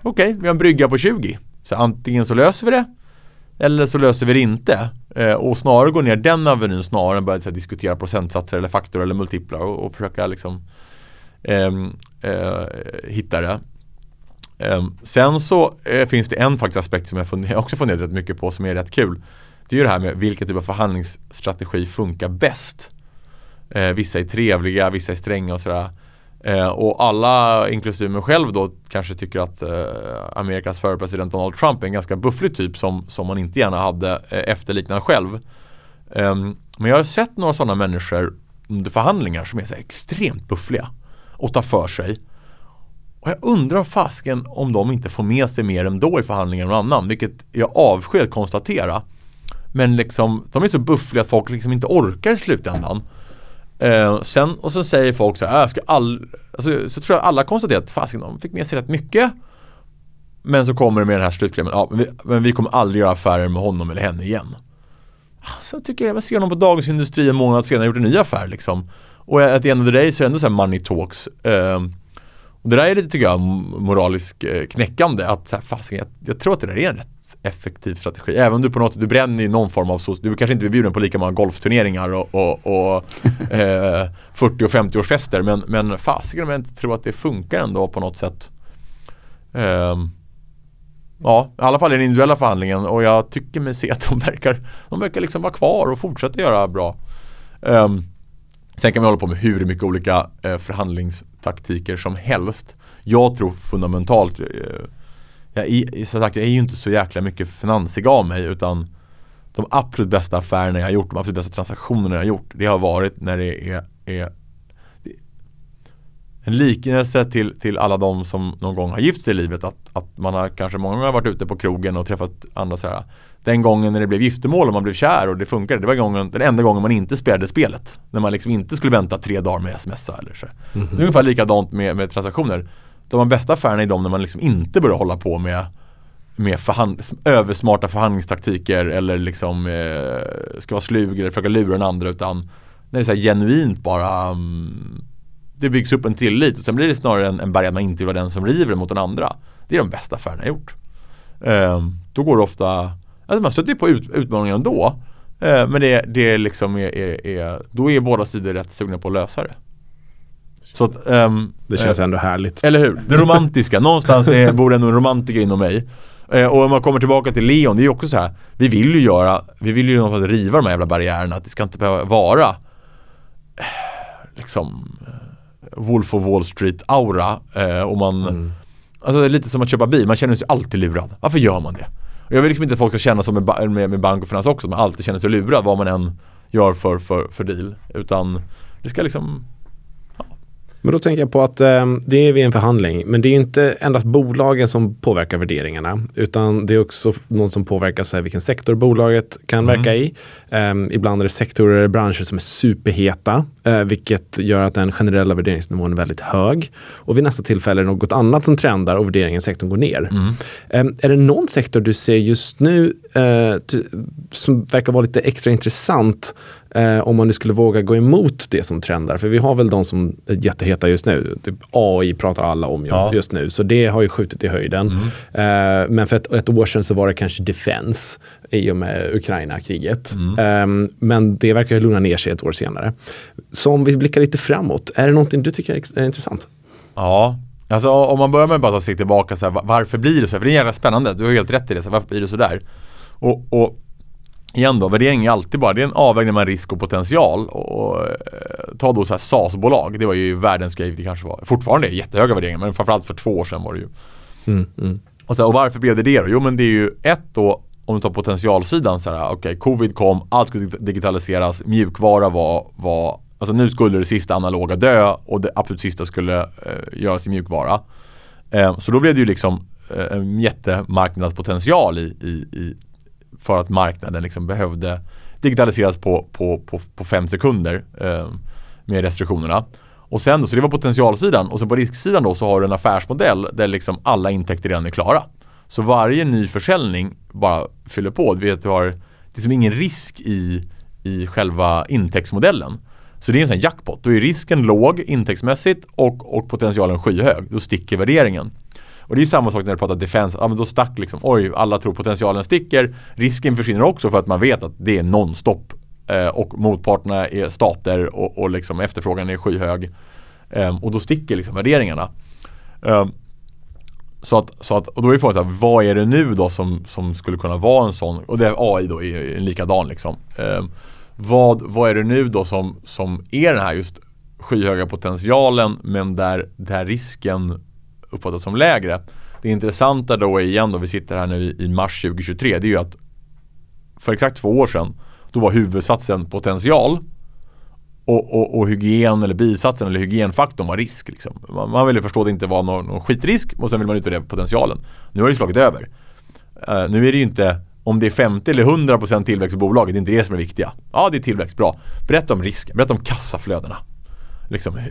okej, okay, vi har en brygga på 20. Så antingen så löser vi det eller så löser vi det inte. Eh, och snarare gå ner den avenyn snarare än börja diskutera procentsatser eller faktorer eller multiplar och, och försöka liksom eh, eh, hitta det. Ehm, sen så eh, finns det en faktisk aspekt som jag funder, också funderat rätt mycket på som är rätt kul. Det är ju det här med vilken typ av förhandlingsstrategi funkar bäst. Eh, vissa är trevliga, vissa är stränga och sådär. Eh, och alla, inklusive mig själv då, kanske tycker att eh, Amerikas förre president Donald Trump är en ganska bufflig typ som, som man inte gärna hade eh, efterliknat själv. Eh, men jag har sett några sådana människor under förhandlingar som är så extremt buffliga och tar för sig. Och jag undrar fasken om de inte får med sig mer ändå i förhandlingar än någon annan, vilket jag avskyr att konstatera. Men liksom, de är så buffliga att folk liksom inte orkar i slutändan. Eh, sen, och sen säger folk så här, ah, jag ska all, alltså, så tror jag alla konstaterar att fasiken, de fick med sig rätt mycket. Men så kommer det med den här slutklämmen, ja, men vi, men vi kommer aldrig göra affärer med honom eller henne igen. Ah, sen tycker jag, jag ser honom på Dagens Industri en månad senare gjort en ny affär liksom. Och at the end of the day så är det ändå så här money talks. Eh, och det där är lite, tycker jag, moraliskt eh, knäckande. Att så här, fasiken, jag, jag tror att det där är en rätt effektiv strategi. Även om du på något du bränner i någon form av så, du kanske inte blir bjuden på lika många golfturneringar och, och, och eh, 40 och 50-årsfester men, men fasiken om jag inte tror att det funkar ändå på något sätt. Um, ja, i alla fall i den individuella förhandlingen och jag tycker mig se att de verkar, de verkar liksom vara kvar och fortsätta göra bra. Um, sen kan vi hålla på med hur mycket olika eh, förhandlingstaktiker som helst. Jag tror fundamentalt eh, jag är, som sagt, jag är ju inte så jäkla mycket finansig av mig utan de absolut bästa affärerna jag har gjort, de absolut bästa transaktionerna jag har gjort det har varit när det är, är en liknelse till, till alla de som någon gång har gift sig i livet att, att man har kanske många gånger varit ute på krogen och träffat andra så här. Den gången när det blev giftermål och man blev kär och det funkade Det var gången, den enda gången man inte spelade spelet. När man liksom inte skulle vänta tre dagar med smsa eller så mm -hmm. Det är ungefär likadant med, med transaktioner de bästa affärerna är de när man liksom inte börjar hålla på med med förhand översmarta förhandlingstaktiker eller liksom eh, ska vara slug eller försöka lura den andra utan när det är så genuint bara um, det byggs upp en tillit och sen blir det snarare en, en berg att man inte vill vara den som river mot den andra. Det är de bästa affärerna jag gjort. Eh, då går det ofta, alltså man stöter ju på ut, utmaningar ändå. Eh, men det, det liksom är, är, är, då är båda sidor rätt sugna på att lösa det. Så att, um, det känns eh, ändå härligt. Eller hur? Det romantiska. Någonstans är, bor en romantiker inom mig. Eh, och om man kommer tillbaka till Leon, det är ju också så här. Vi vill ju göra, vi vill ju riva de här jävla barriärerna. Att det ska inte behöva vara eh, liksom Wolf of Wall Street aura eh, och man mm. Alltså det är lite som att köpa bil, man känner sig alltid lurad. Varför gör man det? Och jag vill liksom inte att folk ska känna som med, med, med bank och finans också, man alltid känner sig lurad vad man än gör för, för, för deal. Utan det ska liksom men då tänker jag på att eh, det är vid en förhandling, men det är inte endast bolagen som påverkar värderingarna, utan det är också någon som påverkas av vilken sektor bolaget kan mm. verka i. Eh, ibland är det sektorer eller branscher som är superheta, eh, vilket gör att den generella värderingsnivån är väldigt hög. Och vid nästa tillfälle är det något annat som trendar och värderingen i sektorn går ner. Mm. Ehm, är det någon sektor du ser just nu eh, som verkar vara lite extra intressant Eh, om man nu skulle våga gå emot det som trendar. För vi har väl de som är jätteheta just nu. Typ AI pratar alla om ja. just nu. Så det har ju skjutit i höjden. Mm. Eh, men för ett, ett, år sedan så var det kanske defense i och med Ukraina-kriget. Mm. Eh, men det verkar ju lugna ner sig ett år senare. Så om vi blickar lite framåt, är det någonting du tycker är intressant? Ja, Alltså om man börjar med att bara ta sig tillbaka, så här, varför blir det så? För det är jävla spännande, du har helt rätt i det, så här, varför blir det så där? Och, och igen då, värdering är alltid bara, det är en avvägning mellan risk och potential. Och, och eh, ta då så här SAS-bolag, det var ju världens grej, det kanske var, fortfarande är jättehöga värderingar, men framförallt för två år sedan var det ju. Mm, mm. Och, så, och varför blev det det då? Jo men det är ju ett då, om du tar potentialsidan så här, okej, okay, covid kom, allt skulle digitaliseras, mjukvara var, var Alltså nu skulle det sista analoga dö och det absolut sista skulle eh, göras i mjukvara. Eh, så då blev det ju liksom eh, en jättemarknadspotential i, i, i för att marknaden liksom behövde digitaliseras på, på, på, på fem sekunder eh, med restriktionerna. Och sen då, så det var potentialsidan och sen på risksidan då så har du en affärsmodell där liksom alla intäkter redan är klara. Så varje ny försäljning bara fyller på. Du vet, du har liksom ingen risk i, i själva intäktsmodellen. Så det är en sån jackpot. Då är risken låg intäktsmässigt och, och potentialen skyhög. Då sticker värderingen. Och det är samma sak när du pratar defense, ja men då stack liksom, oj alla tror potentialen sticker. Risken försvinner också för att man vet att det är nonstop. Eh, och motparterna är stater och, och liksom efterfrågan är skyhög. Eh, och då sticker liksom värderingarna. Eh, så att, så att, och då är frågan så här, vad är det nu då som, som skulle kunna vara en sån, och det är AI då är en likadan liksom. Eh, vad, vad är det nu då som, som är den här just skyhöga potentialen men där, där risken uppfattas som lägre. Det intressanta då är igen då, vi sitter här nu i, mars 2023, det är ju att för exakt två år sedan då var huvudsatsen potential och, och, och hygien eller bisatsen eller hygienfaktorn var risk. Liksom. Man, man ville förstå att det inte var någon, någon skitrisk och sen vill man utvärdera potentialen. Nu har det slagit över. Uh, nu är det ju inte om det är 50 eller 100% tillväxt i bolaget, det är inte det som är viktiga. Ja, det är tillväxt, bra. Berätta om risken, berätta om kassaflödena liksom, eh,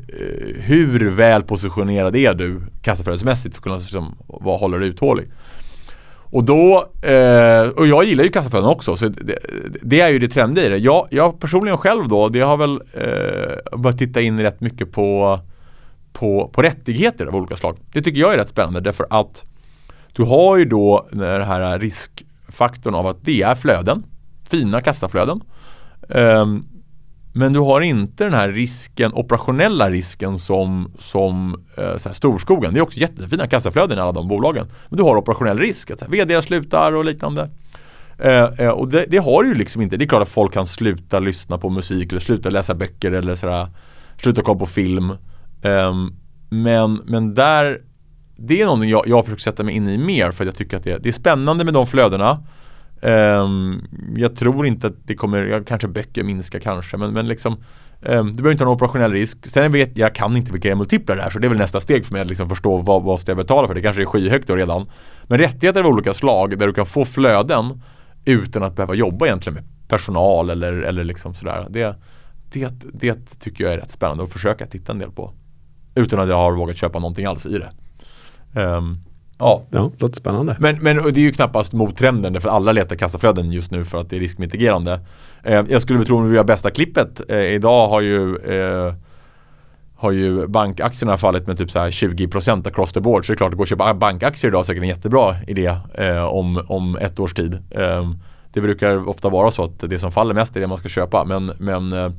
hur väl positionerad är du kassaflödesmässigt för att kunna liksom, hålla dig uthållig? Och då, eh, och jag gillar ju kassaflöden också så det, det, är ju det trendiga i det. Jag, jag personligen själv då, det har väl eh, börjat titta in rätt mycket på, på, på rättigheter av olika slag. Det tycker jag är rätt spännande därför att du har ju då den här riskfaktorn av att det är flöden, fina kassaflöden. Um, men du har inte den här risken, operationella risken som, som eh, så här, storskogen. Det är också jättefina kassaflöden i alla de bolagen. Men du har operationell risk, att vd slutar och liknande. Eh, eh, och det, det, har du ju liksom inte. Det är klart att folk kan sluta lyssna på musik eller sluta läsa böcker eller sådär, sluta kolla på film. Ehm, men, men där, det är någonting jag, jag försöker sätta mig in i mer för att jag tycker att det, det är spännande med de flödena. Um, jag tror inte att det kommer, ja, kanske böcker minskar kanske men, men liksom um, Du behöver inte ha någon operationell risk. Sen vet jag kan inte vilka multiplar det här, så det är väl nästa steg för mig att liksom förstå vad, vad ska jag betala för. Det kanske är skyhögt då redan. Men rättigheter av olika slag där du kan få flöden utan att behöva jobba egentligen med personal eller, eller liksom sådär. Det, det, det tycker jag är rätt spännande att försöka titta en del på. Utan att jag har vågat köpa någonting alls i det. Um, Ja. ja, låter spännande. Men, men det är ju knappast mot trenden för alla letar kassaflöden just nu för att det är riskmitigerande. Eh, jag skulle tro att vi har bästa klippet. Eh, idag har ju eh, har ju bankaktierna fallit med typ så här 20% across the board. Så det är klart att gå och köpa bankaktier idag är säkert en jättebra idé eh, om, om ett års tid. Eh, det brukar ofta vara så att det som faller mest är det man ska köpa. Men, men eh,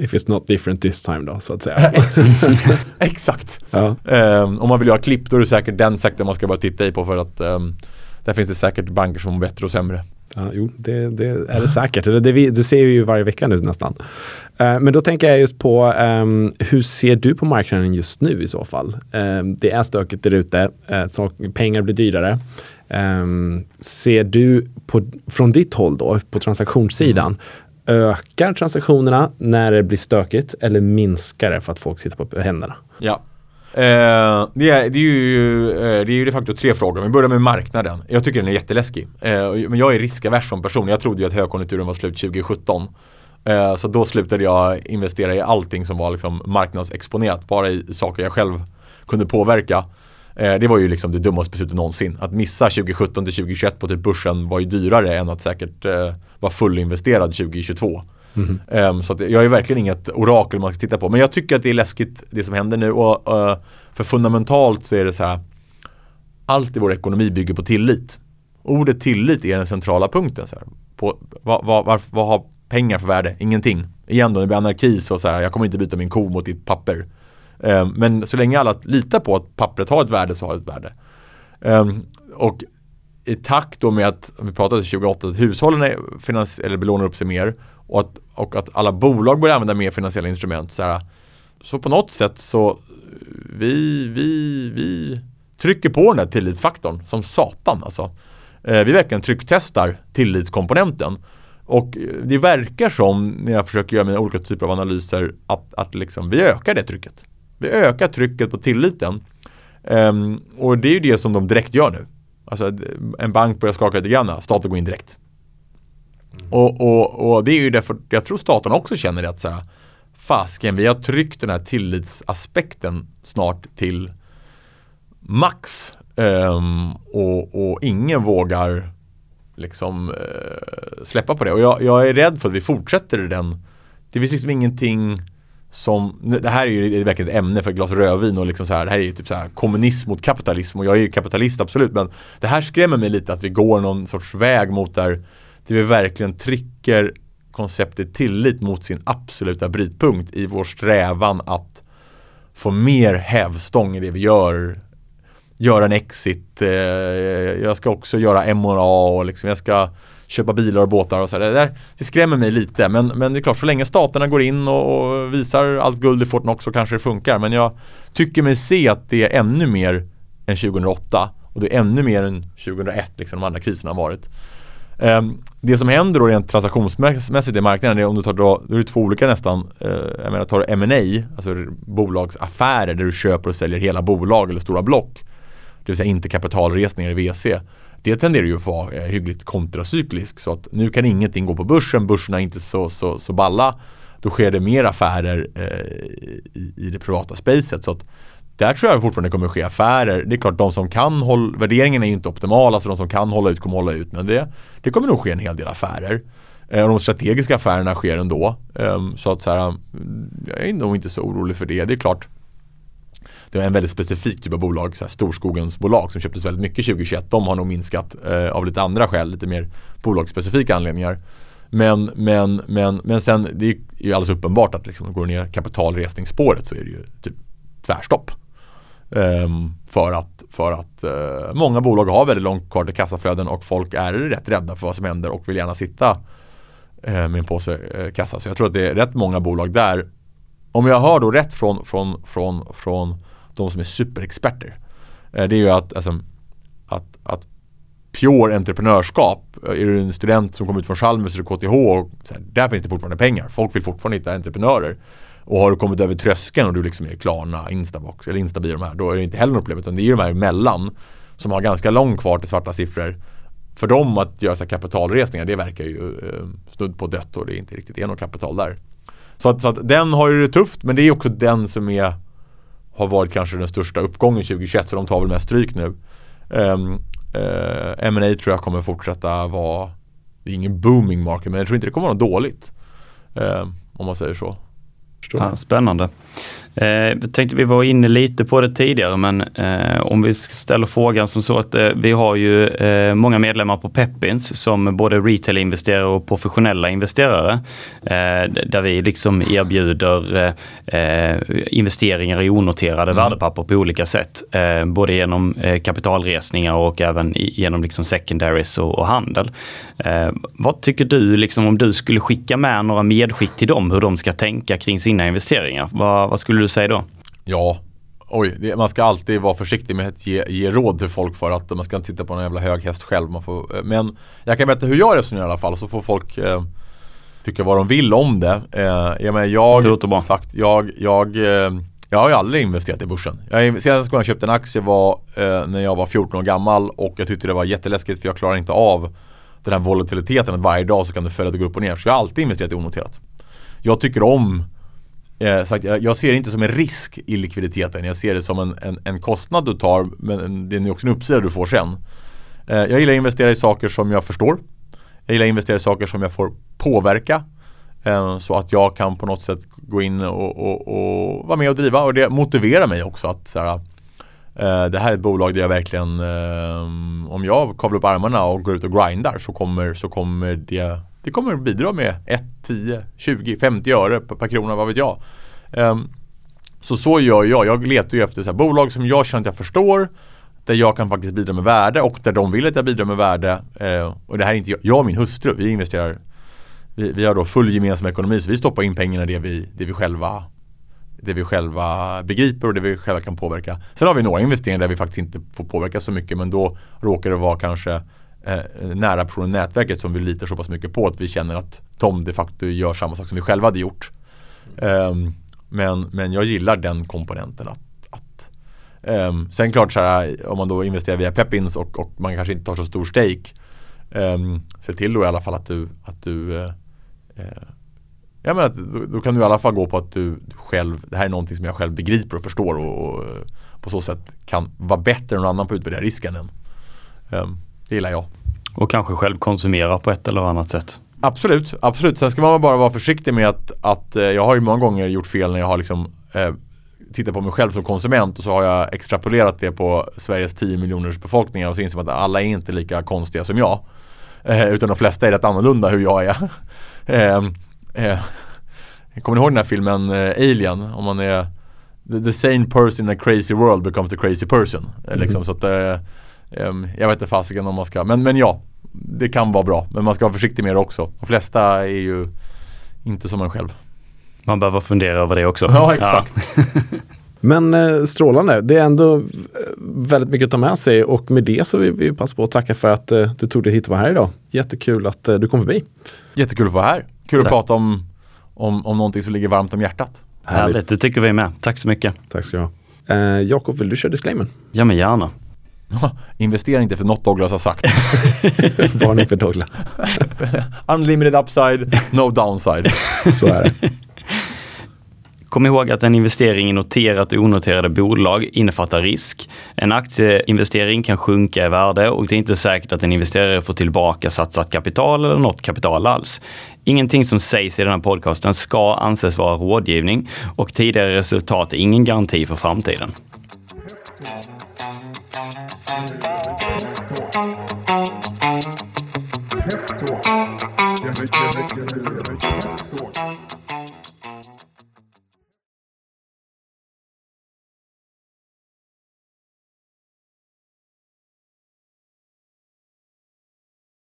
If it's not different this time då så att säga. Exakt. Ja. Um, om man vill göra klipp då är det säkert den sektorn man ska bara titta i på för att um, där finns det säkert banker som är bättre och sämre. Ja, jo, det, det är det säkert. Det, det, det, ser vi ju varje vecka nu nästan. Uh, men då tänker jag just på um, hur ser du på marknaden just nu i så fall? Um, det är stökigt där ute, uh, pengar blir dyrare. Um, ser du på, från ditt håll då, på transaktionssidan, mm ökar transaktionerna när det blir stökigt eller minskar det för att folk sitter på händerna? Ja. Eh, det, är, det, är ju, eh, det är ju de facto tre frågor. Vi börjar med marknaden. Jag tycker den är jätteläskig. Eh, men jag är riskavers som person. Jag trodde ju att högkonjunkturen var slut 2017. Eh, så då slutade jag investera i allting som var liksom marknadsexponerat. Bara i saker jag själv kunde påverka. Eh, det var ju liksom det dummaste beslutet någonsin. Att missa 2017 till 2021 på typ börsen var ju dyrare än att säkert eh, vara fullinvesterad 2022. Mm. Um, så jag är verkligen inget orakel man ska titta på. Men jag tycker att det är läskigt det som händer nu. Och, uh, för fundamentalt så är det så här. Allt i vår ekonomi bygger på tillit. Ordet tillit är den centrala punkten. Så här. På, vad, vad, vad, vad har pengar för värde? Ingenting. Igen då, det blir anarki så, så här, jag kommer inte byta min ko mot ditt papper. Um, men så länge alla litar på att pappret har ett värde så har det ett värde. Um, och i takt då med att, vi pratade 2008, att hushållen är finans- eller belånar upp sig mer och att, och att alla bolag börjar använda mer finansiella instrument. Så, här, så på något sätt så vi, vi, vi trycker på den här tillitsfaktorn som satan alltså. Eh, vi verkligen trycktestar tillitskomponenten. Och eh, det verkar som, när jag försöker göra mina olika typer av analyser, att, att liksom vi ökar det trycket. Vi ökar trycket på tilliten. Um, och det är ju det som de direkt gör nu. Alltså en bank börjar skaka lite grann, staten går in direkt. Mm. Och, och, och, det är ju därför, jag tror staten också känner det att så här, fasken, vi har tryckt den här tillitsaspekten snart till max. Um, och, och, ingen vågar liksom uh, släppa på det. Och jag, jag, är rädd för att vi fortsätter den. Det finns liksom ingenting som, det här är ju verkligen ett ämne för ett glas rödvin och liksom så här, det här är ju typ så här kommunism mot kapitalism och jag är ju kapitalist absolut men det här skrämmer mig lite att vi går någon sorts väg mot där, där vi verkligen trycker konceptet tillit mot sin absoluta brytpunkt i vår strävan att få mer hävstång i det vi gör göra en exit, eh, jag ska också göra M&A och liksom jag ska köpa bilar och båtar och så. Det, där, det skrämmer mig lite men, men det är klart så länge staterna går in och, och visar allt guld i Fortnox så kanske det funkar. Men jag tycker mig se att det är ännu mer än 2008 och det är ännu mer än 2001 liksom de andra kriserna har varit. Um, det som händer då rent transaktionsmässigt i marknaden är om du tar då, då är det två olika nästan. Uh, jag menar tar du M&A, alltså bolagsaffärer där du köper och säljer hela bolag eller stora block. Det vill säga inte kapitalresningar i VC det tenderar ju att vara eh, hyggligt kontracyklisk. Så att nu kan ingenting gå på börsen, börserna är inte så, så, så balla. Då sker det mer affärer eh, i, i, det privata spacet. Så att där tror jag fortfarande kommer ske affärer. Det är klart de som kan hålla, värderingen är ju inte optimala så de som kan hålla ut kommer hålla ut. Men det, det kommer nog ske en hel del affärer. Eh, de strategiska affärerna sker ändå. Ehm, så att så här, jag är nog inte så orolig för det. Det är klart det var en väldigt specifik typ av bolag, så här Storskogens bolag som köptes väldigt mycket 2021. De har nog minskat eh, av lite andra skäl, lite mer bolagsspecifika anledningar. Men, men, men, men sen, det är ju alldeles uppenbart att liksom, går ner kapitalresningsspåret så är det ju typ tvärstopp. Um, för att, för att uh, många bolag har väldigt långt kvar till kassaflöden och folk är rätt rädda för vad som händer och vill gärna sitta uh, med en påse uh, kassa. Så jag tror att det är rätt många bolag där. Om jag hör då rätt från, från, från, från de som är superexperter. Eh, det är ju att, alltså, att, att pure entreprenörskap. Eh, är du en student som kommer ut från Chalmers eller KTH, och så här, där finns det fortfarande pengar. Folk vill fortfarande hitta entreprenörer. Och har du kommit över tröskeln och du liksom är Klarna, Instabox eller Instabi de här, då är det inte heller något problem. Utan det är ju de här emellan som har ganska långt kvar till svarta siffror. För dem att göra så kapitalresningar, det verkar ju eh, snudd på dött och det inte riktigt är något kapital där. Så att, så att den har ju det tufft, men det är också den som är har varit kanske den största uppgången 2021, så de tar väl mest stryk nu. Ehm, eh, um, uh, M&A tror jag kommer fortsätta vara, det är ingen booming market, men jag tror inte det kommer vara något dåligt. Um, om man säger så. Ja, spännande. Eh, jag tänkte vi var inne lite på det tidigare men eh, om vi ställer frågan som så att eh, vi har ju eh, många medlemmar på Peppins som både retail-investerare och professionella investerare. Eh, där vi liksom erbjuder eh, investeringar i onoterade mm. värdepapper på olika sätt. både genom kapitalresningar och även genom liksom secondaries och, och handel. vad tycker du liksom om du skulle skicka med några medskick till dem hur de ska tänka kring sina investeringar? vad, vad skulle du säga då? Ja, oj, det, man ska alltid vara försiktig med att ge, ge, råd till folk för att man ska inte sitta på en jävla hög häst själv. Man får, eh, men jag kan berätta hur jag resonerar i alla fall så får folk eh, tycka vad de vill om det. Eh, jag, menar, jag, det låter bra. Sagt, jag, jag, eh, jag har ju aldrig investerat i börsen. Jag, senast gången jag köpte en aktie var eh, när jag var 14 år gammal och jag tyckte det var jätteläskigt för jag klarar inte av den här volatiliteten att varje dag så kan du följa det gå upp och ner. Så jag har alltid investerat i onoterat. Jag tycker om Eh, sagt, jag, jag, ser det inte som en risk i likviditeten. Jag ser det som en, en, en kostnad du tar men det är också en uppsida du får sen. Eh, jag gillar att investera i saker som jag förstår. Jag gillar att investera i saker som jag får påverka. Eh, så att jag kan på något sätt gå in och, och, och vara med och driva. Och det motiverar mig också att så här, eh, det här är ett bolag där jag verkligen, eh, om jag kavlar upp armarna och går ut och grindar så kommer, så kommer det det kommer att bidra med 1, 10, 20, 50 öre per, per krona, vad vet jag. Um, så så gör jag. Jag letar ju efter så här, bolag som jag känner att jag förstår. Där jag kan faktiskt bidra med värde och där de vill att jag bidrar med värde. Uh, och det här är inte jag, jag och min hustru, vi investerar vi, vi har då full gemensam ekonomi så vi stoppar in pengarna det vi, det vi själva det vi själva begriper och det vi själva kan påverka. Sen har vi några investeringar där vi faktiskt inte får påverka så mycket men då råkar det vara kanske eh, nära personer i nätverket som vi litar så pass mycket på att vi känner att de de facto gör samma sak som vi själva hade gjort. Um, men, men jag gillar den komponenten. att, att um, Sen klart så här, om man då investerar via Pepins och, och man kanske inte tar så stor stake. Um, se till då i alla fall att du, att du eh, eh, uh, uh, jag menar att då, då, kan du i alla fall gå på att du, du, själv, det här är någonting som jag själv begriper och förstår och, och på så sätt kan vara bättre än någon annan på att utvärdera risken. Än. Um, det gillar jag. Och kanske själv konsumera på ett eller annat sätt. Absolut, absolut. Sen ska man bara vara försiktig med att, att eh, jag har ju många gånger gjort fel när jag har liksom eh, tittat på mig själv som konsument och så har jag extrapolerat det på Sveriges 10 miljoners befolkningar och så inser man att alla är inte lika konstiga som jag. Eh, utan de flesta är rätt annorlunda hur jag är. eh, eh, kommer ni ihåg den här filmen eh, Alien? Om man är the, the sane person in a crazy world becomes the crazy person. Mm. Liksom, så att, jag vet inte fasiken om man ska, men, men ja. Det kan vara bra, men man ska vara försiktig med det också. De flesta är ju inte som en själv. Man behöver fundera över det också. Ja, exakt. Ja. Men eh, strålande. Det är ändå eh, väldigt mycket att ta med sig och med det så vill vi passa på att tacka för att eh, du tog dig hit och var här idag. Jättekul att eh, du kom förbi. Jättekul att vara här. Kul Tack. att prata om, om, om någonting som ligger varmt om hjärtat. Härligt. Härligt, det tycker vi med. Tack så mycket. Tack ska du ha. Eh, Jakob, vill du köra disclaimer? Ja men gärna. Investera inte för något Douglas har sagt. Varning för Douglas. Unlimited upside, no downside. Så är det. Kom ihåg att en investering i noterat och onoterade bolag innefattar risk. En aktieinvestering kan sjunka i värde och det är inte säkert att en investerare får tillbaka satsat kapital eller något kapital alls. Ingenting som sägs i den här podcasten ska anses vara rådgivning och tidigare resultat är ingen garanti för framtiden. Thank you.